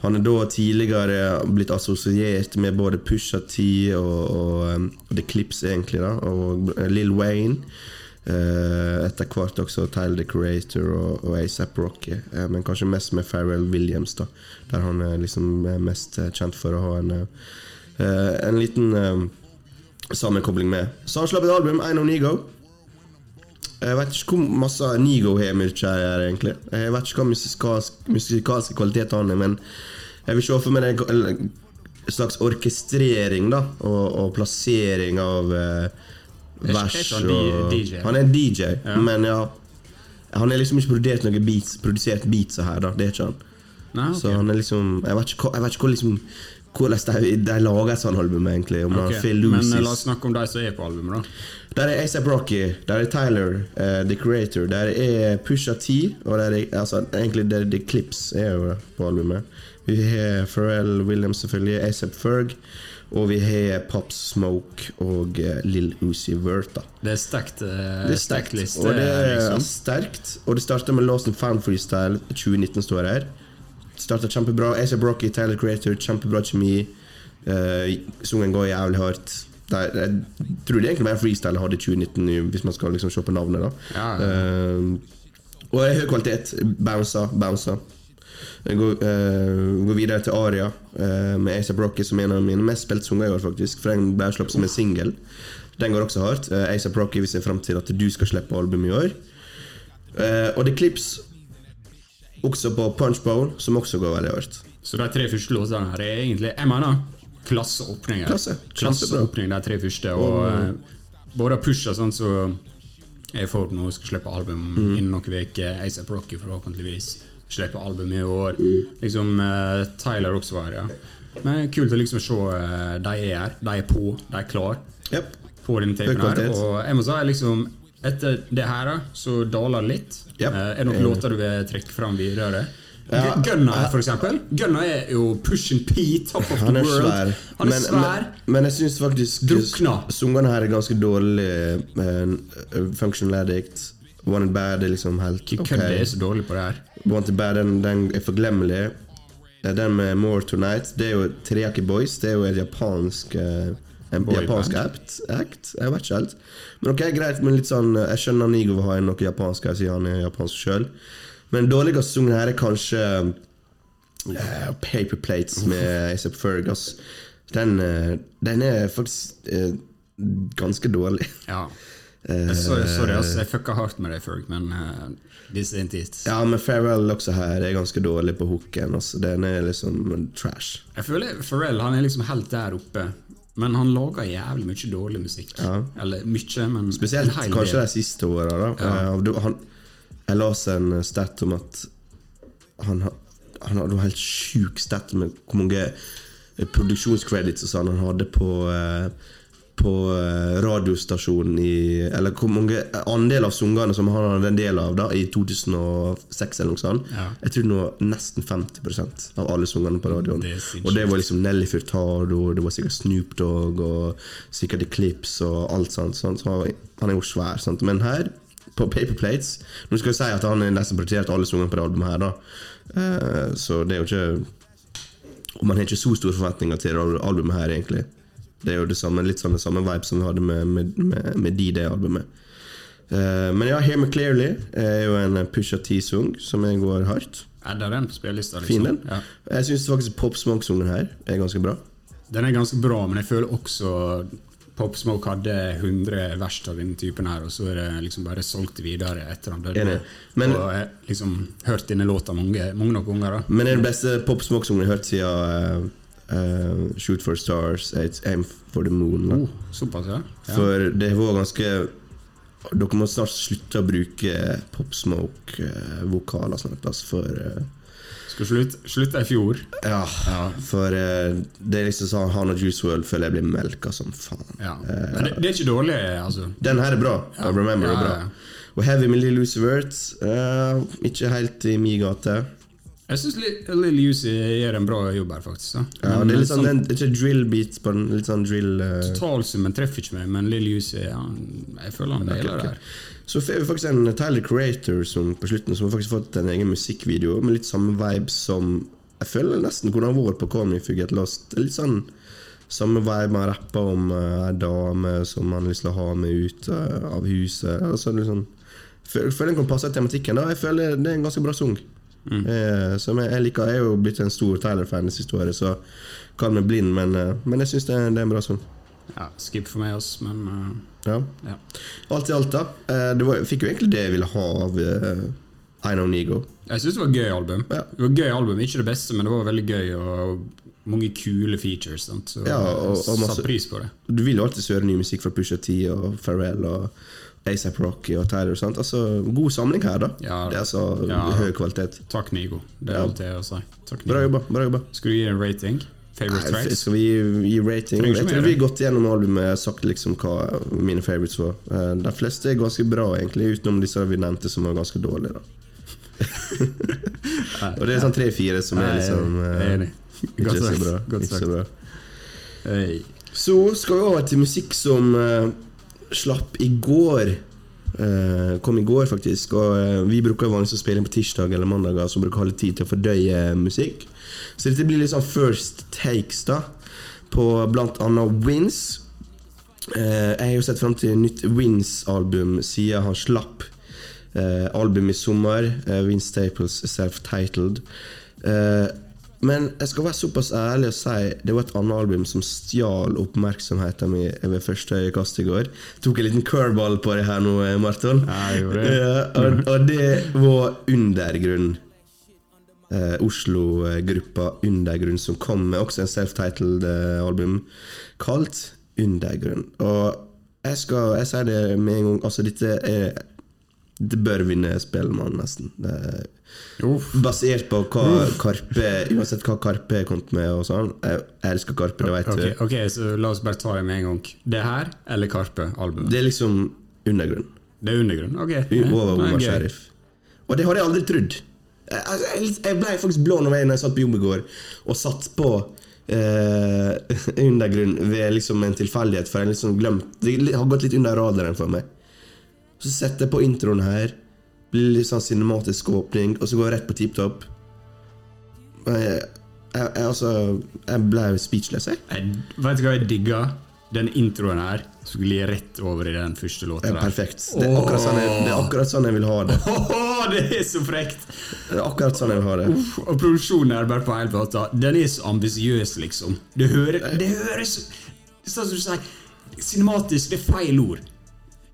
Han er da tidligere blitt assosiert med både Pusha T og, og, og The Clips, egentlig, da, og Lill Wayne. Eh, etter hvert også Tile the Creator og, og ASAP Rocky, eh, men kanskje mest med Pharrell Williams, da, der han er liksom er mest eh, kjent for å ha en, eh, en liten eh, sammenkobling med. Så han slapp et album, I Know Nigo. Jeg vet ikke hvor masse Nigo har mye her, egentlig. Jeg vet ikke hva musikalsk, musikalske kvaliteter han er, men jeg vil se for meg en slags orkestrering da, og, og plassering av eh, vers. er han og, Han er en DJ, Ja. men ja Han har liksom ikke produsert noen beats, produsert beats her, da. Det er ikke han. Nei, okay. Så han er liksom Jeg vet ikke, jeg vet ikke hvor liksom hvordan de, de lager et sånt album, egentlig. Om Ok, Phil Men eh, la oss snakke om de som er på albumet, da. Der er ASAP Rocky, der er Tyler, uh, The Creator, der er Pusha T, og der er altså, egentlig der er The Clips er jo på albumet. Vi har Pharrell Williams, selvfølgelig, ASAP Ferg, og vi har Pop Smoke og eh, Lill Uzi Vert. da. Det er sterkt. Uh, Det er sterkt, liste, og det er liksom. sterkt. Og det starter med Lost in Fan Freestyle 2019 står her. Starta kjempebra. Asia Rocky, Tyler Creator, kjempebra kjemi. Uh, Sungen går jævlig hardt. Er, jeg tror det egentlig mer freestyle hadde i 2019, hvis man skal liksom se på navnet. da Ja, Eh, Og det er høy kvalitet. Bouncer, bouncer. Jeg går, eh, går videre til Aria uh, med Asa Rocky, som er en av mine mest spilte sanger i år, faktisk. For den ble sluppet som en singel. Den går også hardt. Uh, Asa Rocky vil se frem til at du skal slippe album i år. Uh, og The Clips, også på Punch Bowl, som også går veldig hardt. Så de tre første låtene her er egentlig Jeg mener klasseåpninger. Klasse. Klasseåpning, de tre første. Og uh, både Pusha sånn så er folk nå skal slippe album Mm. innen noen uker. ASAP Rocky forhåpentligvis slipper album i år. Liksom uh, Tyler også var her, ja. Men kult å liksom se uh, de er her. De er på. De er klar Yep. på denne tapen her. Og jeg må si liksom etter det her, så daler det litt. Yep. Uh, er det noen låter du vil trekke fram videre? Ja. Gunna, for eksempel. Gunna er jo pushing P, top of Han the er world. svær. Han er men, svær. Men, men jeg syns faktisk Drukna. sungene her er ganske dårlige. Uh, Functional Addict, Wanted Bad er liksom helt ok. kødd, det er så dårlig på det her. Wanted Bad den, den er forglemmelig. Den med More Tonight, det er jo Teriyaki Boys. Det er jo et japansk eh, En Boy japansk act, act. Jeg vet ikke helt. Men ok, greit, men litt sånn eh, Jeg skjønner Nigo vil ha inn noe japansk her, siden han er japansk sjøl. Men den dårligste sangen her er kanskje uh, Paper Plates med ASAP Fergus. Den, uh, den er faktisk uh, ganske dårlig. Ja. Så- Sorry, altså, jeg fucka hardt med deg, Ferg, men uh, this ain't it. Ja, men Farewell også her er ganske dårlig på hooken. Altså. Den er liksom trash. Jeg føler Pharrell han er liksom helt der oppe. Men han lager jævlig mye dårlig musikk. Ja. Eller mye, men Spesielt kanskje del. de siste åra. Ja. Eh, Jeg leste en stat om at han, han hadde en helt sjuk stat med hvor mange eh, produksjonscredits og sånn han hadde på eh, på eh, radiostasjonen i Eller hvor mange andel av sangene som han hadde en del av da i 2006 eller noe sånt. Ja. Jeg tror nå nesten 50% av alle sangene på radioen. Det og det var liksom Nelly Furtado, det var sikkert Snoop Dogg og sikkert Eclipse og alt sånt. sånt. Så han- er jo svær. Sant? Men her, på Paper Plates Nå skal jeg si at han har nesten produsert alle sangene på det albumet her, da. Eh, så det er jo ikke Og man har ikke så store forventninger til det albumet her, egentlig. Det er jo det samme, litt sånn det samme vibe som vi hadde med, med, med, med D-Day-albumet. Uh, men ja, Hear Me Clearly er jo en Pusha T-sung som jeg går hardt. Edda den på spillelista. Fin Liksom. den. Ja. Jeg syns faktisk Pop Smoke-sungen her er ganske bra. Den er ganske bra, men jeg føler også Pop Smoke hadde 100 vers av denne typen her, og så er det liksom bare solgt videre etter han døde. Men- og jeg har liksom hørt denne låta mange, mange nok ganger. Men det er den beste Pop Smoke-sungen jeg har hørt siden eh, eh, Shoot for Stars, It's Aim for the Moon. Oh, såpass, ja. ja. For det var ganske dere må snart slutte å bruke Pop Smoke-vokaler sånn plass, for uh, Skal slutte, i fjor. Ja, for uh, det er liksom sånn Han og Juice WRLD føler jeg blir melka som faen. Ja. Men det, det er ikke dårlig, altså. Den her er bra. I Remember Ja, er bra. ja, ja. Og Heavy med Lil Uzi Vert eh, ikke helt i min gate. Jeg syns Lill Uzi gjør en bra jobb her, faktisk. Ja, Ja, det er litt sånn, sånn, den, ikke drill beat på den. Litt sånn drill eh, Totalsummen treffer ikke meg, men Lill Uzi ja, Jeg føler han nailer det her. Så får vi faktisk en Tyler Creator som på slutten Som har faktisk fått en egen musikkvideo med litt samme vibe som Jeg føler nesten kunne ha vært på Call Me You Lost. Er Litt sånn samme vibe man rapper om uh, ei dame som man har lyst til å ha med ut uh, av huset. Altså, liksom, føler, føler den kan passe i tematikken. Da. Jeg føler det er en ganske bra sang. Eh, som jeg, jeg liker. Jeg er jo blitt en stor Tyler-fan det siste året, så kall meg blind, men, eh, men jeg syns det, det er en bra sang. Ja, skip for meg, også, men uh, Ja. ja. Alt i alt, da. eh, Det var, fikk jo egentlig det jeg ville ha av uh, I Know Nigo. Jeg syns det var et gøy album. Ja. Det var et gøy album, Ikke det beste, men det var veldig gøy og mange kule features. Sant? Så Ja, og- og masse- pris på det. Du vil jo alltid høre ny musikk fra Pusha T og Pharrell og ASAP Rocky og Tyler. Sant? Altså, God samling her, da. Ja. Det er altså Ja. høy kvalitet. Takk, Nigo. Det er alt det å si. Takk. Bra jobba. bra jobba Skal du gi en rating? Favorite Nei, tracks? Skal vi gi, rating? Jeg tror vi har gått gjennom albumet og sagt liksom hva mine favorites var. Eh, De fleste er ganske bra, egentlig, utenom disse vi nevnte som var ganske dårlige. Og det er sånn tre-fire som er liksom eh, enig. ikke Godt så sagt. bra. Godt Ikke så sagt. bra. Hey. Så skal vi over til musikk som eh, slapp i går. Uh, kom i går, faktisk. Og uh, Vi bruker vanligvis å spille inn på tirsdag eller mandager, så bruker ha litt tid til å fordøye musikk. Så dette blir litt sånn first takes da på blant annet Wins. Uh, jeg har jo sett fram til nytt Wins-album siden han slapp eh, album i sommer. Wins Staples self-titled. Eh, men jeg skal være såpass ærlig og si det var et annet album som stjal oppmerksomheten min ved første øyekast i går. Tok en liten curveball på det her nå, eh, Marton. Ja. Ja, og, og det var Undergrunn. Eh, Oslo-gruppa Undergrunn som kom med også en self-titled eh, album kalt Undergrunn. Og jeg skal Jeg sier det med en gang. Altså, dette er Det bør vinne Spellemann, nesten. Er. Basert på hva Karpe Uansett hva Karpe har kommet med og sånn. Jeg elsker Karpe, det vet okay, du. ok, så la oss bare ta det med en gang. Det her eller Karpe-albumet? Det er liksom undergrunn. Det er undergrunn? Ok. Over Omar Sharif. Sheriff. Og det hadde jeg aldri trodd. Jeg, ble faktisk blå når jeg satt på jobb i går og satt på eh, undergrunn ved liksom en tilfeldighet, for jeg liksom glemt Det har gått litt under radaren for meg. Så setter jeg på introen her, blir litt sånn cinematisk åpning, og så går jeg rett på tipptopp. Jeg, jeg, jeg, altså, jeg ble speechless, jeg. Jeg, vet du hva jeg digga? Den introen her skulle gi rett over i den første låta Ja, perfekt. Det er akkurat sånn jeg, det er akkurat sånn jeg vil ha det. Åh, det er så frekt! Det er akkurat sånn jeg vil ha det. Uff, Og produksjonen er bare på hele plata. Den er så ambisiøs, liksom. Det, hører, det høres Sånn som du sier, cinematisk, det er feil ord.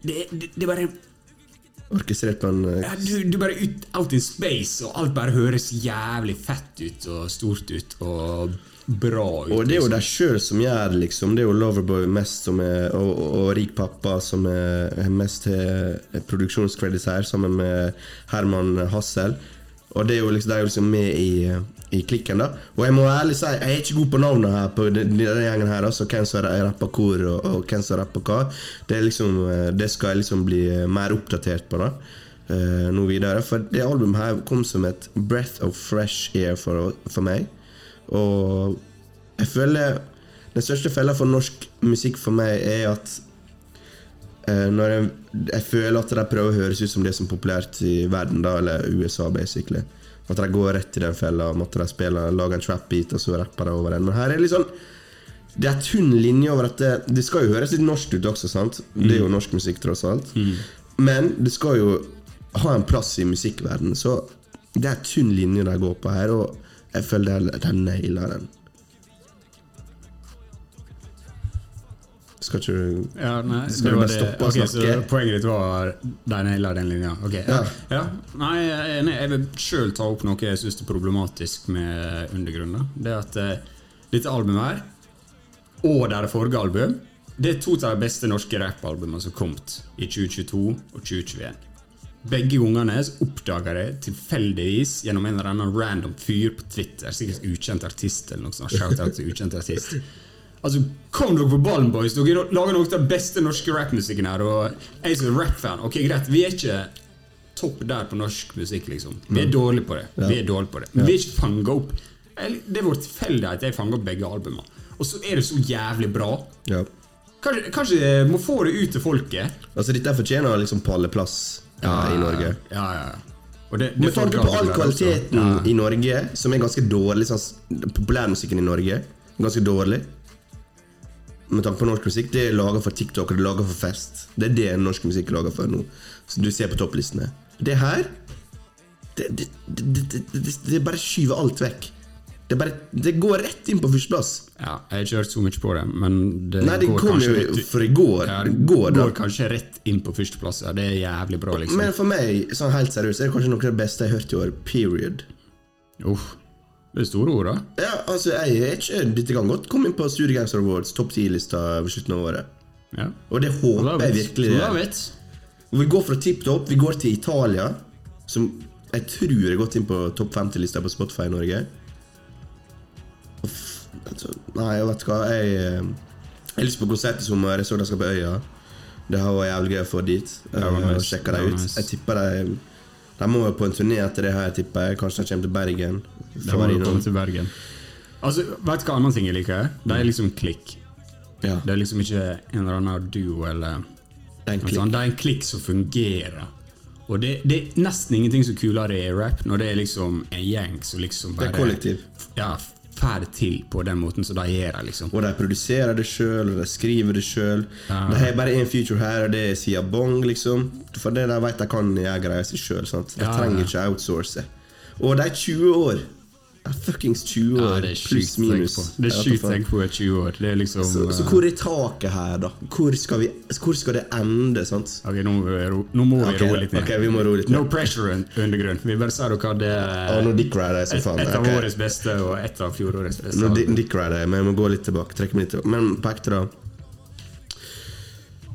Det, det, det bare Orkestrert på en eh, ja, du, du bare ut, out in space, og alt bare høres jævlig fett ut og stort ut og bra ut. Og det er jo liksom. deg sjøl som gjør liksom. Det er jo Loverboy mest som er, og, og, og Rik pappa som er, er mest har produksjonscredits her, sammen med Herman Hassel. Og det er jo liksom, de er jo liksom med i, i klikken, da. Og jeg må ærlig si, jeg er ikke god på navnet her på den, den gjengen her. Altså hvem som rapper hvor, og, og hvem som rapper hva. Det, liksom, eh, det skal jeg liksom bli mer oppdatert på, da. Uh, nå videre. For det albumet her kom som et breath of fresh air for, for meg. Og jeg føler Den største fella for norsk musikk for meg er at eh, når jeg, jeg føler at de prøver å høres ut som det som er populært i verden, da, eller USA, basically. At de går rett i den fella om at de spiller, lager en trap-beat, og så rapper de over den. Men her er det litt sånn Det er tynn linje over at det, det skal jo høres litt norsk ut også, sant? Det er jo norsk musikk, tross alt. Men det skal jo ha en plass i musikkverdenen, så det er tynn linje de går på her, og jeg føler de nailer den. Skal ikke du Ja, nei, Skal du bare stoppe å Ok, så snakke? poenget ditt var de naila den linja? Okay. ja. Ja. Nei, jeg er. Jeg vil sjøl ta opp noe jeg syns er problematisk med Undergrunnen. Det at eh, dette albumet her, og deres forrige album, Det er to av de beste norske rappalbumene som har kommet i 2022 og 2021. Begge gangene så oppdaga jeg tilfeldigvis gjennom en eller annen random fyr på Twitter, sikkert ukjent artist eller noe sånt. Shout-out til ukjent artist. Altså, Kom dere på ballen, boys! Dere lager noe av den beste norske rappmusikken her. Og jeg som er rap-fan Ok, greit, vi er ikke topp der på norsk musikk, liksom. Vi er dårlige på det. Vi er dårlige på det Men vi er ikke fanga opp. Det er vår tilfeldighet at jeg fanger opp begge albumene. Og så er det så jævlig bra. Ja. Kanskje, kanskje jeg må få det ut til folket. Altså, dette fortjener liksom palleplass ja, i Norge. Ja, ja. Og det, det Med tanke på all kvaliteten i Norge, som er ganske dårlig sånn, Populærmusikken i Norge ganske dårlig. Med tanke på norsk musikk, det er laga for TikTok og det er laga for fest. Det er det norsk musikk er laga for nå. Så du ser på topplistene. Det her Det, det, det, det, bare skyver alt vekk. Det, bare, det går rett inn på førsteplass. Ja, jeg har ikke hørt så mye på det, men det Nei, det går kom jo rett- for i går. Ja, Det går, går kanskje rett inn på førsteplass. Ja, det er jævlig bra, liksom. Men for meg, sånn helt seriøst, er det kanskje noe av det beste jeg har hørt i år. Period. Uff. Det er store ord, da. Ja, altså, jeg er ikke Dette kan godt komme inn på Studio Gangster Awards topp 10-lista ved slutten av året. Ja. Og det håper jeg virkelig det. Og Vi går fra tipp topp, vi går til Italia, som jeg tror er gått inn på topp 50-lista på Spotify i Norge. Altså, nei, jeg vet hva, jeg eh, Jeg har lyst på konsert i sommer. Jeg så de skal på Øya. Det har vært jævlig gøy å få dit. Var sjekke Det dem ut. Jeg tipper de De må jo på en turné etter det her, tipper jeg. Kanskje de kommer til Bergen. De var komme til Bergen. Altså, Vet du hva annen ting jeg liker? Det er liksom klikk. Ja, Det er liksom ikke en eller annen duo eller det er en klikk. sånt. Det er en klikk som fungerer. Og det, det er nesten ingenting som kulere i rap, når det er liksom en gjeng som liksom Det er kollektiv. Ja, får det til på den måten som de gjør liksom. Og de produserer det sjøl, og de skriver det sjøl. Ah. Det er bare én feature her, og det er Sia Bong, liksom. For det de vet de kan gjøre greia si sjøl. De Ja, trenger ja. ikke outsource. Og de er 20 år! Fuckings 20 år, Ja, pluss minus. Det er sjukt da tenk på i 20 år. Det liksom Så, så eh, hvor er taket her, da? Hvor skal, vi, hvor skal det ende? sant? Ok, nå må vi, ro, må vi okay, roe litt ned. ok, vi må roe litt ned. No pressure un- undergrunn. Vi bare sa dere det er. nå dickrider jeg som et, faen. et av okay. årets beste og et av fjorårets beste. Nå dick rider, men jeg må gå litt tilbake. Trekke meg litt tilbake. Men på ekte, da.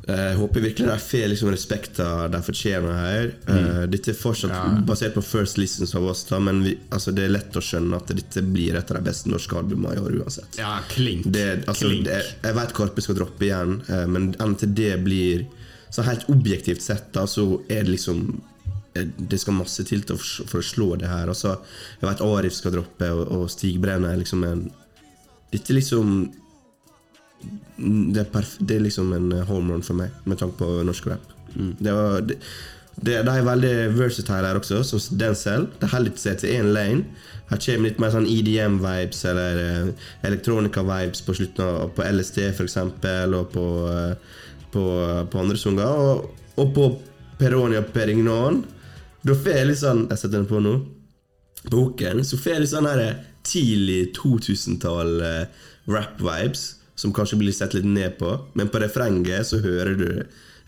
Eh, Jeg håper virkelig de får liksom respekten de fortjener her. Eh, Dette er fortsatt Mm. Ja. basert på first listens av oss, da, men vi, altså, det er lett å skjønne at dette blir et av de beste norske albumene i år uansett. Ja, klink. Det, altså, klink. det, jeg vet Karpe skal droppe igjen, eh, men inntil det blir Så helt objektivt sett, da, så er det liksom Det skal masse til til for å slå det her. Altså, jeg vet Arif skal droppe, og, og Stig Brenner er liksom en Dette liksom det er, det er liksom en home run for meg, med tanke på norsk rap. Det var, det, det, de er veldig versatile her også, som den selv. De holder seg til én lane. Her kommer litt mer sånn EDM-vibes eller uh, elektronika-vibes på slutten av på LSD f.eks. og på, uh, på, på andre sanger. Og, og på Peronia Perignon. Da får jeg litt sånn Jeg setter den på nå på hooken, så får jeg litt sånn her tidlig 2000-tall eh, rap-vibes, som kanskje blir sett litt ned på. Men på refrenget så hører du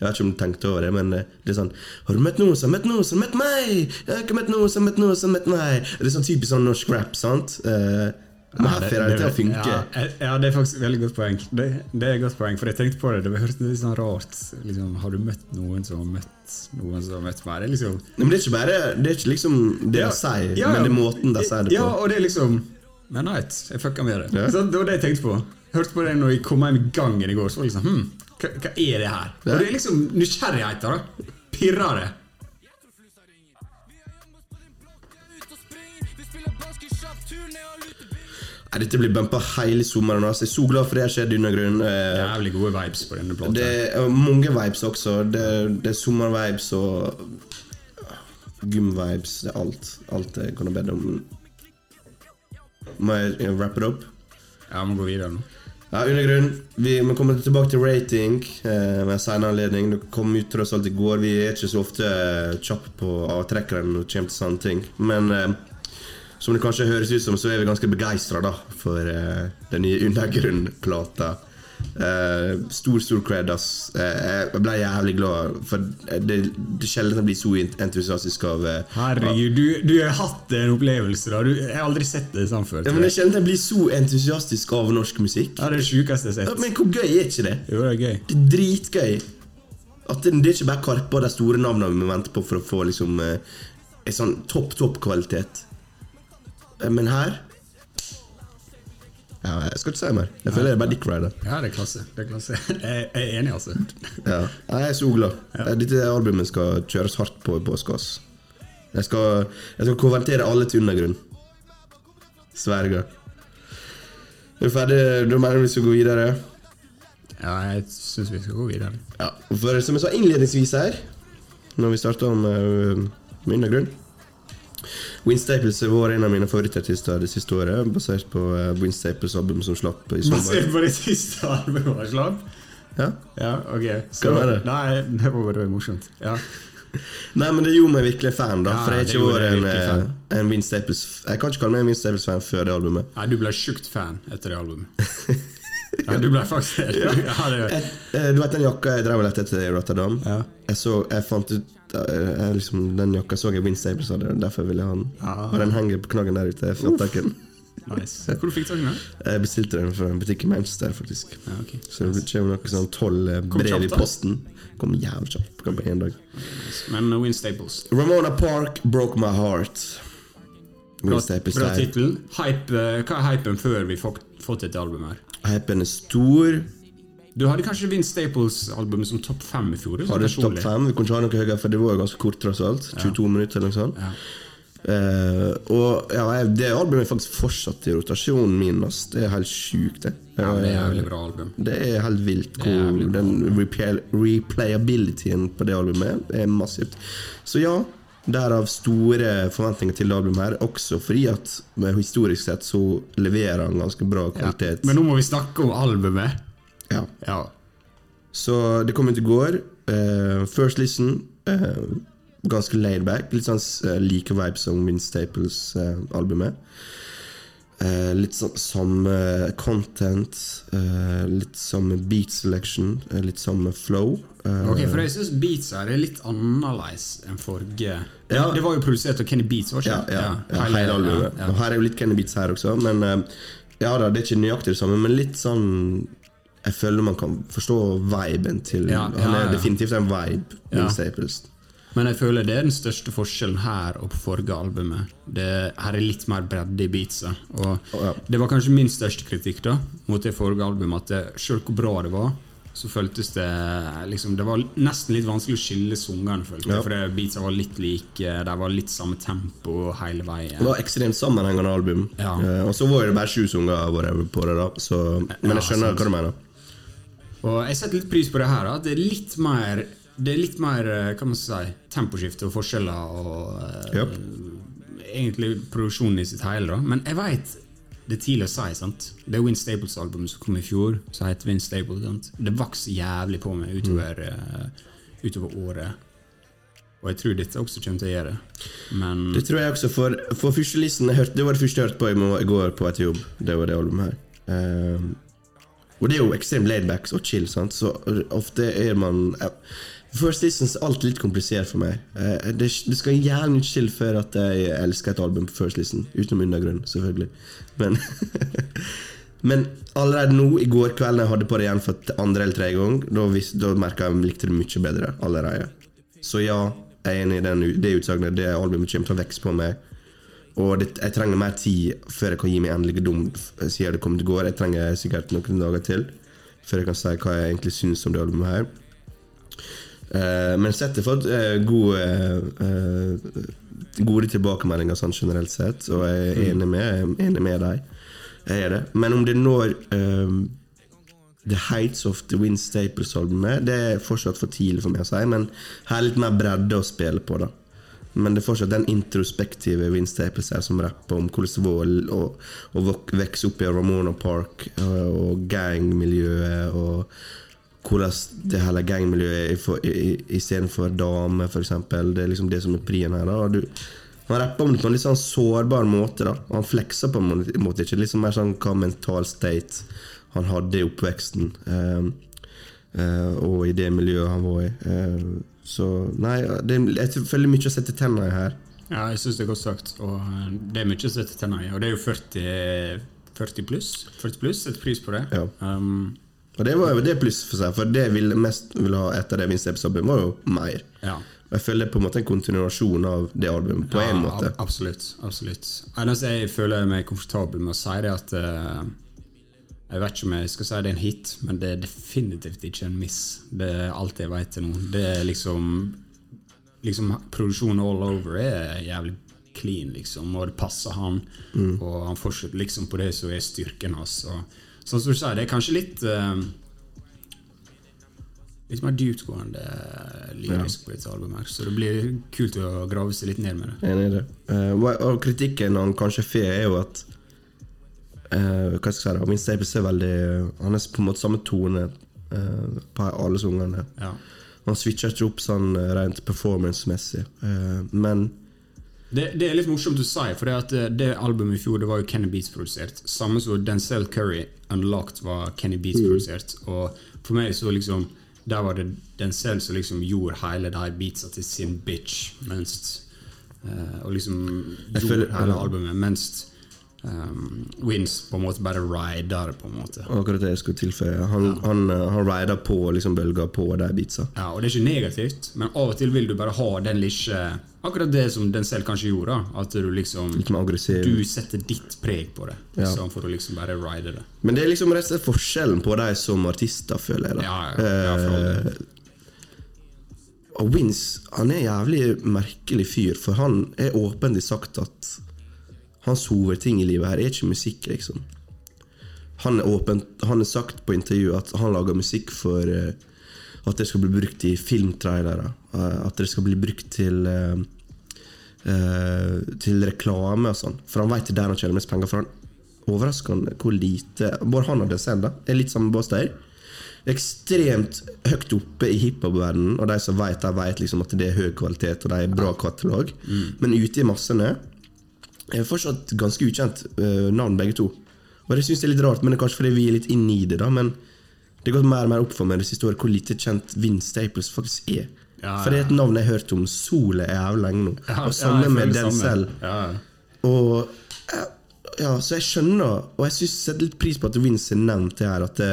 Jeg vet ikke om du tenkte over det, men eh, det er sånn Har du møtt noen som har møtt noen som har møtt meg? Jeg har ikke møtt noen som har møtt noen som har møtt meg. Det er sånn typisk sånn norsk rap, sant? Uh, men her får det til å funke. Ja, eh, ja, det er faktisk et veldig godt poeng. Det, det er et godt poeng, For jeg tenkte på det. Det hørtes litt sånn rart liksom, Har du møtt noen som har møtt noen som har møtt meg? Det er liksom Men det er ikke bare Det er ikke liksom det Ja, de sier, ja, men det er måten de sier det på. Ja, og det er liksom Men right, jeg fucka med det. Ja. Så det var det jeg tenkte på. Hørte på det når jeg kom hjem i gangen i går. Så var det liksom hm, hva, hva er det her? Og det er liksom nysgjerrigheten. da Pirrer det. Dette blir bumpa hele sommeren. Altså. Jeg er så glad for det har skjedd under grunn. Eh, Jævlig gode vibes på denne plata. Det er mange vibes også. Det, det er sommervibes og gym-vibes. Det er alt. Alt jeg kan ha bedt om. Må jeg wrap it up? Ja, må gå videre nå. Ja, undergrunn. Vi må komme tilbake til rating eh, en senere anledning. Det kom ut tross alt i går. Vi er ikke så ofte eh, kjappe på avtrekkeren når det kommer til sånne ting. Men eh, som det kanskje høres ut som, så er vi ganske begeistra for eh, den nye undergrunn-plata. Eh, stor, stor cred, ass. Uh, jeg ble jævlig glad, for det, det er sjelden jeg blir så entusiastisk av uh, Herregud, du, du har hatt en opplevelse, da. Du, jeg har aldri sett det sånn før. ja, men Det er sjelden jeg blir så entusiastisk av norsk musikk. Ja, det er det sjukeste jeg har sett. Men hvor gøy er ikke det? Jo, det er gøy. Det er dritgøy. At det, det er ikke bare Karpe og de store navnene vi må vente på for å få liksom en sånn topp, topp kvalitet. Men her ja, Jeg skal ikke si mer. Jeg føler det er bare Dick Rider. Ja, det er klasse. Det er klasse. Jeg er enig, altså. Ja. Jeg er så glad. Dette albumet skal kjøres hardt på i påske. ass. Jeg skal, jeg skal konvertere alle til undergrunn. Sverger. Er du ferdig? Du mener vi skal gå videre? Ja, jeg syns vi skal gå videre. Ja, for som jeg sa innledningsvis her, når vi starta med, med undergrunn Win Staples har vært en av mine favorittartister det siste året, basert på uh, Win Staples album som slapp i sommer. Basert på det siste albumet han slapp? Ja. Ja, ok. Så, det var det? Nei, det var bare morsomt. Ja. Nei, men det gjorde meg virkelig fan, da. Ja, for jeg har ikke vært en, eh, en Win Staples Jeg kan ikke kalle meg en Win Staples-fan før det albumet. Nei, du ble sjukt fan etter det albumet. Ja, du ble faktisk ja. Ja, det. Jeg, eh, du vet den jakka jeg drev og lette etter i Rotterdam? Ja. Jeg, så, jeg fant ut eh, jeg, liksom, Den jakka så jeg Wind Stables hadde, derfor ville jeg ha den. Ja. Og den henger på knaggen der ute. Jeg fant tak den. Nice. Hvor du fikk tak i den? Jeg bestilte den fra en butikk i Manchester, faktisk. Ja, okay. Så det kommer noe sånn tolv eh, brev i da. posten. Kom jævlig kjapt. Kom på en dag. Men uh, Win Staples. Ramona Park broke my heart. Bra, bra tittel. Hype, hva er hypen før vi fått dette albumet her? Hypen er stor. Du hadde kanskje Vince Staples-albumet som topp fem i fjor? Hadde topp fem. Vi kunne ikke ha noe høyere, for det var jo ganske kort, tross alt. 22 minutter eller noe sånt. Ja. Uh, og ja, det albumet er faktisk fortsatt i rotasjonen min. ass. Det er helt sjukt, det. Ja, det er veldig jævlig bra album. Det er helt vilt hvor den replay, replayabilityen på det albumet er massivt. Så ja, derav store forventninger til det albumet her. Også fordi at historisk sett så leverer han ganske bra Ja. kvalitet. Men nå må vi snakke om albumet. Ja. Ja. Så det kom ut i går. Uh, first listen. Uh, ganske laid back. Litt sånn uh, like vibe som Vince Staples-albumet. Litt sånn samme content, litt samme beat selection, litt samme flow. Ok, for jeg syns beats her er litt annerledes enn forrige. Det, Ja. det var jo produsert av Kenny Beats, var det ja, ikke? ja, ja, hele- hele albumet. her er jo litt Kenny Beats her også, men ja da, det er ikke nøyaktig det samme, men litt sånn Jeg føler man kan forstå viben til Ja, Han ja, er definitivt en vibe. Men jeg føler det er den største forskjellen her og på forrige albumet. Det, her er litt mer bredde i beatsa. Ja. det var kanskje min største kritikk da mot det forrige albumet. At det, selv hvor bra det var, så føltes det liksom Det var nesten litt vanskelig å skille sangene, følte jeg. For beatsa var litt like, de var litt samme tempo hele veien. Det var ekstremt sammenhengende album. Ja. Eh, og så var det bare sju sanger på det, da. Så, men jeg skjønner hva du mener. Og jeg setter litt pris på det her. At Det er litt mer Det er litt mer eh, hva man skal si, temposkifte og forskjeller og yep. uh, egentlig produksjonen i sitt hele. da. Men jeg veit det er tidlig å si. sant? Det Win Staples-albumet som kom i fjor, som heter Win Staples. sant? Det vokser jævlig på meg utover, uh, utover året. Og jeg tror dette også kommer til å gjøre det. Men Det tror jeg også, for, for første listen jeg hørte, Det var det første jeg hørte på i går på et jobb. Det var det albumet her. Ehm, og det er jo ekstremt laidbacks og chill, sant? så ofte er man First listen er alltid litt komplisert for meg. Eh, det, skal jævlig mye til før at jeg elsker et album på first listen. Utenom undergrunn, selvfølgelig. Men Men allerede nå, i går kveld, jeg hadde på det igjen for andre eller tredje gang, da, vis- da merka jeg at jeg likte det mye bedre allerede. Så ja, jeg er enig i den, det utsagnet. Det albumet kommer til å vokse på meg. Og det, jeg trenger mer tid før jeg kan gi meg endelig dom, siden det kom til går. Jeg trenger sikkert noen dager til før jeg kan si hva jeg egentlig syns om det albumet her. Uh, men sett har fått uh, gode, uh, gode tilbakemeldinger sånn generelt sett, og jeg er enig med, enig med deg. Jeg er det. Men om det når eh, The Heights of the Wind Staples-albumet, det er fortsatt for tidlig for meg å si, men her er litt mer bredde å spille på, da. Men det er fortsatt den introspektive Vince Staples her som rapper om hvordan det var å, vokse opp i Ramona Park og, og gangmiljøet, og hvordan det hele gangmiljøet er istedenfor damer, f.eks. Det er liksom det som er prien her. da du, Han rapper om det på en litt sånn sårbar måte. da Han flekser på en måte ikke. Sånn mer sånn hva mental state han hadde i oppveksten. eh, eh, og i det miljøet han var i. Eh, så nei, det, jeg føler mye å sette tenna i her. Ja, jeg syns det er godt sagt. Og eh, det er mye å sette tenna i. Og det er jo 40, 40 pluss. 40 pluss, Setter pris på det. Ja. Um, Og det var jo det pluss for seg, for det jeg ville mest ville ha etter det Vince Staples-albumet, var jo mer. ja. Og Jeg føler det er på en måte en kontinuasjon av det albumet, på en Ja, måte. ab- Absolutt. absolutt. Eneste jeg føler meg komfortabel med å si, det er at eh, Jeg vet ikke om jeg skal si det er en hit, men det er definitivt ikke en miss. Det er alt jeg vet til nå. Det er liksom Liksom Produksjonen all over er jævlig clean, liksom, og det passer han. Mm. Og han fortsetter liksom på det som er styrken hans. Altså. sånn som du sier, det er kanskje litt uh, Litt mer dyptgående lyrisk på dette albumet, så det blir kult å grave seg litt ned med det. Enig i det. Uh, og kritikken han kanskje får, er jo at eh, Hva skal jeg si da Min Staples er veldig Han er på en måte samme tone eh, på alle sangene. Ja. Han switcher ikke opp sånn eh, rent performance-messig. Eh, men Det, det er litt morsomt å si, for det, at eh, det albumet i fjor det var jo Kenny Beats produsert. Samme som Denzel Curry Unlocked var Kenny Beats produsert. Og for meg så liksom Der var det Denzel som liksom gjorde hele de her beatsa til sin bitch. Mens uh, Og liksom gjorde føler- hele albumet. Mens um, Wins på en måte bare rider det, på en måte. akkurat det jeg skulle tilføye. Han, han, eh, han rider på liksom bølger på de beatsa. Ja, og Det er ikke negativt, men av og til vil du bare ha den lille Akkurat det som den selv kanskje gjorde. At du liksom. Du setter ditt preg på det, Ja. istedenfor å liksom bare ride det. Men det er liksom rett og slett forskjellen på de som artister, føler jeg. da Ja, ja, ja. Eh, Og Wins han er en jævlig merkelig fyr, for han er åpenlig sagt at hans hovedting i livet her er ikke musikk, liksom. Han er åpent, han har sagt på intervju at han lager musikk for uh, at det skal bli brukt i filmtrailere. Uh, at det skal bli brukt til uh, Til reklame og sånn. For han veit det er der han tjener mest penger. For han overraskende hvor lite Bare han og det selv da, er litt samme bås der. Ekstremt høyt oppe i hiphop-verdenen, og de som vet, de vet liksom at det er høy kvalitet og de er bra katalog. Men ute i massene er fortsatt ganske ukjent uh, navn, begge to. Og det syns jeg er litt rart, men det er kanskje fordi vi er litt inne i det. da Men det har gått mer og mer opp for meg det siste året hvor lite kjent Vince Staples faktisk er. Ja, For det er et navn jeg har hørt om så jævlig lenge nå. Ja, og samme med den selv. Ja. Og eh, ja, Så jeg skjønner, og jeg synes setter litt pris på at Vince er nevnt det her. At det,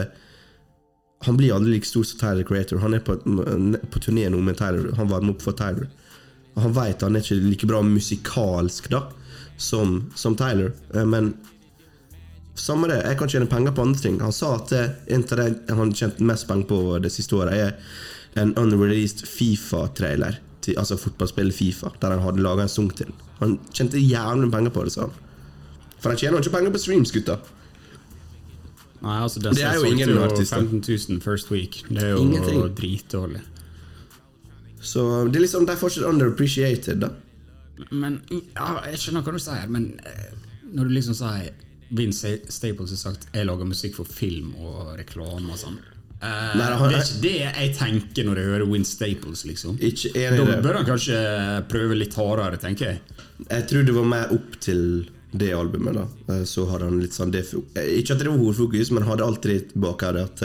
han blir aldri like stor som Tyler Creator. Han er på, på turné nå med Tyler. Han varmer opp for Tyler. Og han vet han er ikke like bra musikalsk da som, som Tyler. Eh, Men samme det, jeg kan tjene penger på andre ting. Han sa at en av det han har tjent mest penger på det siste året, er en unreleased Fifa-trailer. Altså fotballspillet Fifa, der han hadde laga en sang til. Han tjente jævlig penger på det, sa han. For han tjener jo ikke penger på streams, gutta. Nei, altså Det er jo ingen artister. 15 000 first week. Det er jo Ingenting. dritdårlig. Så det er liksom, de er fortsatt underappreciated, da. Men ja, Jeg skjønner hva du sier, men eh, når du liksom sier Vince Staples har sagt 'jeg lager musikk for film og reklame' og sånn Uh, Nei, Det er ikke det jeg tenker når jeg hører Win Staples, liksom. Ikke enig Da bør han kanskje prøve litt hardere, tenker jeg. Jeg tror det var mer opp til det albumet. da Eh, Så hadde han litt sånn det, Ikke at det var hovedfokus, men hadde alltid bak her at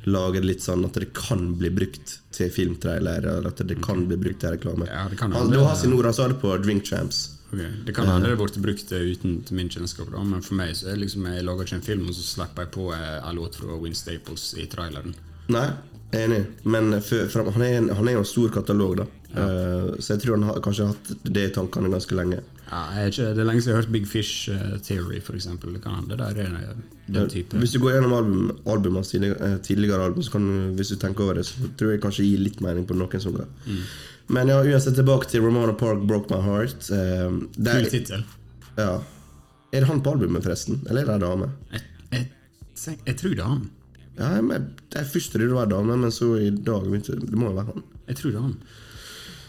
eh, Lager det litt sånn at det kan bli brukt til filmtrailer, eller at det kan bli brukt til reklame. Ja, det kan han, hende. det var sine ord han sa det på Drink Champs. Okay. Det kan hende det ble brukt eh, uten min kjennskap, da, men for meg så er det liksom jeg lager ikke en film, og så slipper jeg på eh, en låt fra Win Staples i traileren. Nei, enig, men for, for han, er han er jo en stor katalog, da. Eh, så jeg tror han har, kanskje har hatt det i tankene ganske lenge. Ja, er ikke, det er lenge siden jeg har hørt Big Fish uh, Theory, eksempel. Det kan hende der er den type. Hvis du går gjennom album, albumene tidligere, eh, tidligere album, så kan du, hvis du tenker over det, så tror jeg kanskje gir litt mening på noen sanger. Mm. Men ja, uansett tilbake til Romana Park, 'Broke My Heart'. Uh, det Kul er, tittel. ja. er det han på albumet, forresten? Eller er det ei dame? Jeg, jeg, jeg, tror det er han. Ja, men Jeg først trodde det var dame, men så i dag Det må jo være han. Jeg tror det er han.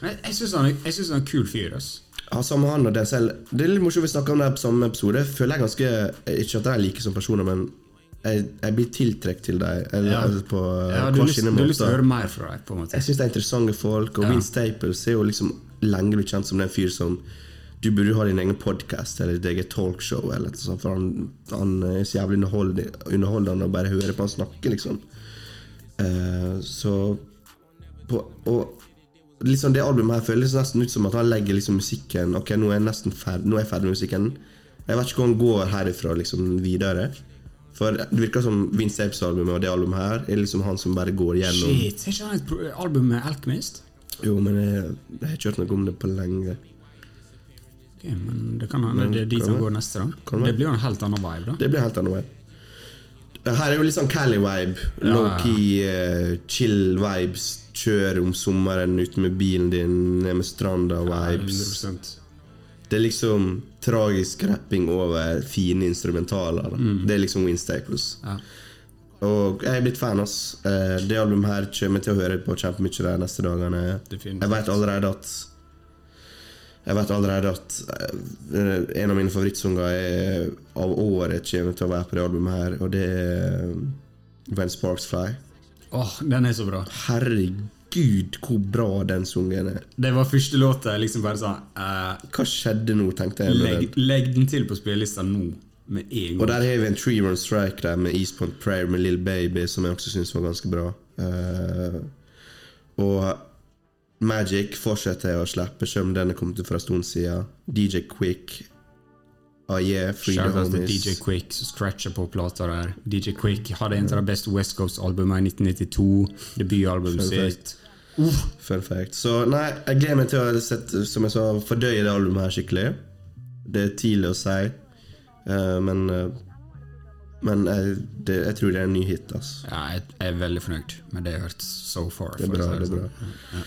Men jeg, jeg syns han, er- han er en kul fyr. ass. Ja, samme han og DSL. Det er litt morsomt vi snakker om det på samme episode. Jeg føler jeg ganske Ikke at de er like som personer, men jeg, jeg blir tiltrukket til dem. Ja. altså på Ja, du lyst, du lyst til å høre mer fra deg, på en måte. Jeg syns det er interessante folk, og Ja. Vince Staples er jo liksom lenge blitt kjent som den fyr som du burde ha din egen podkast eller ditt eget talkshow. Eller sånt, for han, han er så jævlig underholdende å bare høre på han snakke, liksom. Uh, så på, Og liksom det albumet her føles nesten ut som at han legger liksom musikken Ok, nå er jeg nesten ferdig, nå er jeg ferdig med musikken. Jeg vet ikke hvor han går herifra liksom videre. For det virker som Vince Apes-albumet og det albumet her er liksom han som bare går gjennom Shit, er ikke han et album med Alchemist? Jo, men jeg, jeg har ikke hørt noe om det på lenge. Ok, men det kan hende det er dit han går neste, da. det- Det blir jo en helt annen vibe, da. Det blir helt annen vibe. Her er jo litt sånn Cali-vibe. Low-key, uh, chill vibes. Kjør om sommeren ute med bilen din, ned med stranda-vibes. 100%. Det er liksom tragisk rapping over fine instrumentaler. Mm. Det er liksom Win Staples. Ja. Og jeg er blitt fan. ass. Eh, Det albumet her kommer jeg til å høre på kjempemye de neste dagene. Jeg vet allerede at Jeg vet allerede at eh, en av mine favorittsanger er- av året kommer til å være på det albumet her, og det er When Sparks Fly. Åh, den er så bra. Herregud, hvor bra den sungen er. Det var første låta jeg liksom bare sa eh, Hva skjedde nå, tenkte jeg. legg, legg den til på spillelista nå, med en Og der har vi en Three Run Strike der med East Point Prayer med Lill Baby, som jeg også syns var ganske bra. Eh, og Magic fortsetter jeg å slippe, selv om den er kommet ut for en stund siden. DJ Quick. Ah, yeah, Free the Shout out til DJ Quick som scratcher på plata der. DJ Quick hadde en av de beste West Coast-albumene i 1992. Debutalbumet sitt. sitt. Fun fact. Så nei, jeg gleder meg til å sette, som jeg sa, fordøye det albumet her skikkelig. Det er tidlig å si, uh, men uh, Men jeg, det, jeg tror det er en ny hit. Altså. Ja, jeg jeg er veldig fornøyd med det jeg har hørt so far. Det er bra. det er bra Ja.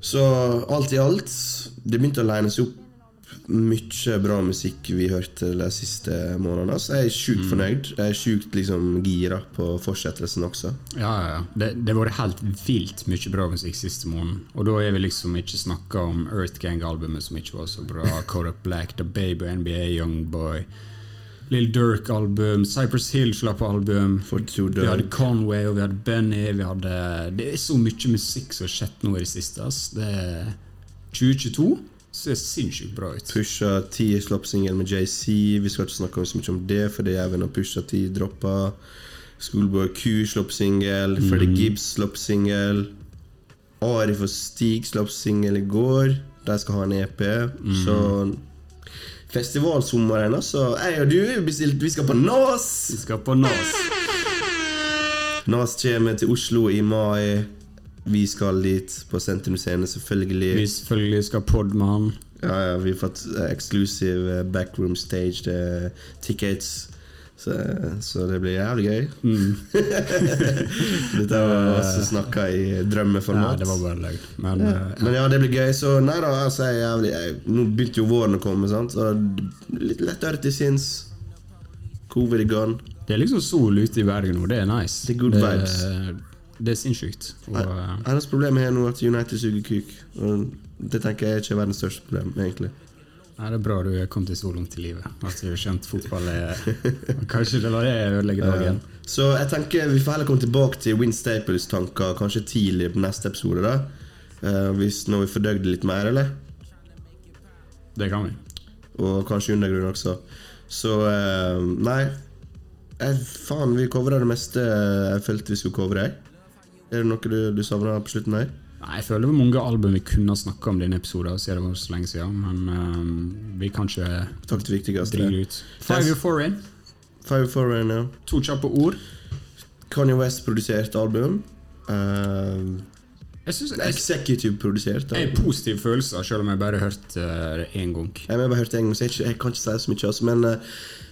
Så alt i alt, det begynte å lines opp mye bra musikk vi hørte de siste månedene. Så jeg er sjukt Mm. fornøyd. Jeg er sjukt liksom gira på fortsettelsen også. Ja, ja, ja. Det, det har vært helt vilt mye bra musikk siste måneden. Og da er vi liksom ikke snakka om Earth Gang-albumet som ikke var så bra, Kodak Black, The Baby, NBA, Youngboy, Lill Durk-album, Cypress Hill slapp album. Vi hadde Conway og vi hadde Benny. Vi hadde, det er så mye musikk som har skjedd nå i det siste. ass. Det er 2022 ser sinnssykt bra ut. Pusha T slapp singel med JC. Vi skal ikke snakke så mye om det, for det er har Pusha T droppa. Schoolboy Q slapp singel. Freddie Gibbs slapp singel. Arif og Stig slapp singel i går. De skal ha en EP. Så festivalsommeren, altså. Jeg og du vi bestilte Vi skal på Nas! Vi skal på Nas. Nas kommer til Oslo i mai. Vi skal dit på Sentrum Scene, selvfølgelig. Vi selvfølgelig skal pod med han. Ja, ja, vi har fått eksklusiv exclusive eh, backroom stage eh, tickets. Så, så det blir jævlig gøy. Dette var også snakka i Ja, drømmeformat. det var bare løgn. Men ja. eh, Men ja, det blir gøy. Så nei da, altså, jeg er jævlig jeg, Nå begynte jo våren å komme, sant? så litt lettere til sinns. Covid er gone. det er liksom sol ute i Bergen nå. Det er nice. Det er good vibes. Det er sinnssykt. Og, eh, problem problemet er nå at United suger kuk. Det tenker jeg ikke er verdens største problem, egentlig. Nei, det er bra du er kommet så langt i livet. At du har skjønt fotball er Kanskje det var det jeg ødelegger dagen. Så jeg tenker vi får heller komme tilbake til Win Staples-tanker kanskje tidlig på neste episode. da uh, Hvis Når vi fordøyde litt mer, eller? Det kan vi. Og kanskje undergrunn også. Så uh, nei. Jeg, faen, vi covra det meste jeg følte vi skulle covre. Er det noe du, du savner på slutten her? Nei, Jeg føler det var mange album vi kunne ha snakka om i denne episoden, siden det var så lenge siden. Men um, vi kan ikke Takk til viktigste. drille ut. Five Year Foreign. Five Foreign, ja. To kjappe ord. Kanye West produsert album. Uh, Jeg synes jeg, har positive følelser, selv om jeg bare har hørt eh, det én gang. Jeg har bare hørt det en gang, så jeg, jeg kan ikke si så mye. Altså, men eh,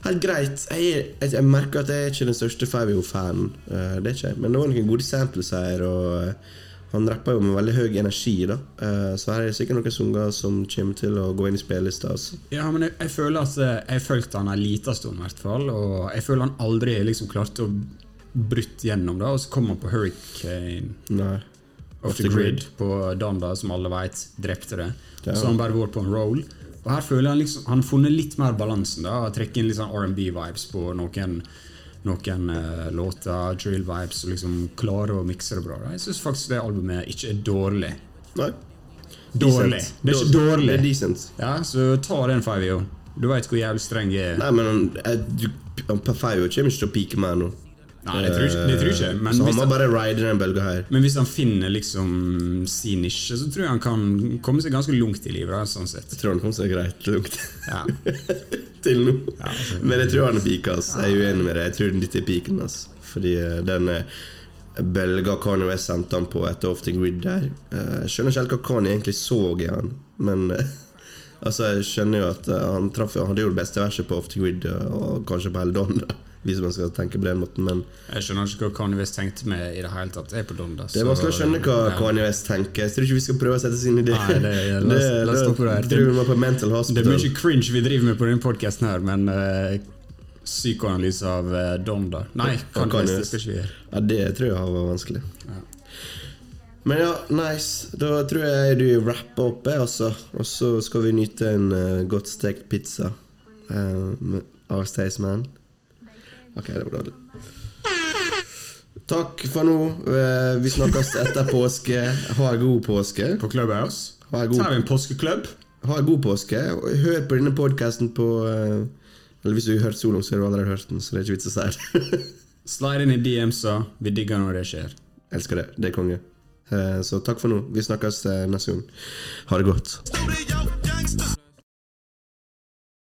helt greit. Jeg, jeg, jeg merker at jeg er ikke den største Fivio-fanen. Uh, det er ikke jeg. Men det var noen gode samples her, og uh, han rapper jo med veldig høy energi. da uh, Så her er det sikkert noen sanger som kommer til å gå inn i spillelista. Altså. Ja, men jeg, jeg føler at eh, jeg følte han en liten stund, i hvert fall. Og jeg føler han aldri liksom klarte å bryte gjennom, da. Og så kom han på Hurricane Nei. Off the Grid på Donda, som alle vet drepte det. Ja. Så han bare går på en roll. Og her føler jeg liksom Han har funnet litt mer balansen. da Trekke inn litt sånn R&B-vibes på noen Noen uh, låter, drill-vibes, og liksom klare å mikse det bra. da Jeg syns faktisk det albumet ikke er dårlig. Nei. Dårlig. Decent. Det er ikke dårlig. Det er decent. Ja, så ta den Fivio. Du veit hvor jævlig streng jeg er. Nei, men han, eh, du, han kommer ikke til å peake meg nå. Nei, det tror jeg tror ikke, men så han må han- bare ride den bølga her. Men hvis han finner liksom sin nisje, så tror jeg han kan komme seg ganske langt i livet. da, sånn sett. Jeg tror han kom seg greit langt Ja. til nå. altså- Men jeg tror han er peak. ass. Jeg er uenig med deg. Jeg tror dette er peaken. ass. Fordi eh, den bølga Kanye West sendte han på etter Off the Grid der eh, Jeg skjønner ikke helt hva Kanye egentlig så i han, men eh, altså, jeg skjønner jo at han traff Han hadde jo det beste verset på Off the Grid, og kanskje på hele Donda, hvis man skal tenke på den måten, men Jeg skjønner ikke hva Kanye West tenkte med i det hele tatt. Jeg er på Donda. det er vanskelig å skjønne hva ja. Kanye West tenker. Jeg tror ikke vi skal prøve å sette oss inn i det. Nei, det- la det, la la. Da driver man på mental Det er mye cringe vi driver med på denne podkasten her, men uh, psykoanalyse av uh, Donda Nei, Kanye Kanye West, det skal ikke vi gjøre. Ja, det tror jeg var vanskelig. Men ja, nice. Da tror jeg du rapper opp, jeg, altså. Og så skal vi nyte en uh, godt stekt pizza uh, av Staysman. Ok, det var dårlig. Takk for nå. Eh, vi snakkes etter påske. Ha en god påske. På Clubhouse Ha en god, har vi en påskeklubb. ha en god påske. Hør på denne podkasten på eh, Eller hvis du har hørt soloen, så har du allerede hørt den, så det er ikke vits å si det. Slide inn i DMs-a. Vi digger når det skjer. Elsker det. Det er konge. Eh, Så takk for nå. Vi snakkes neste gang. Ha det godt.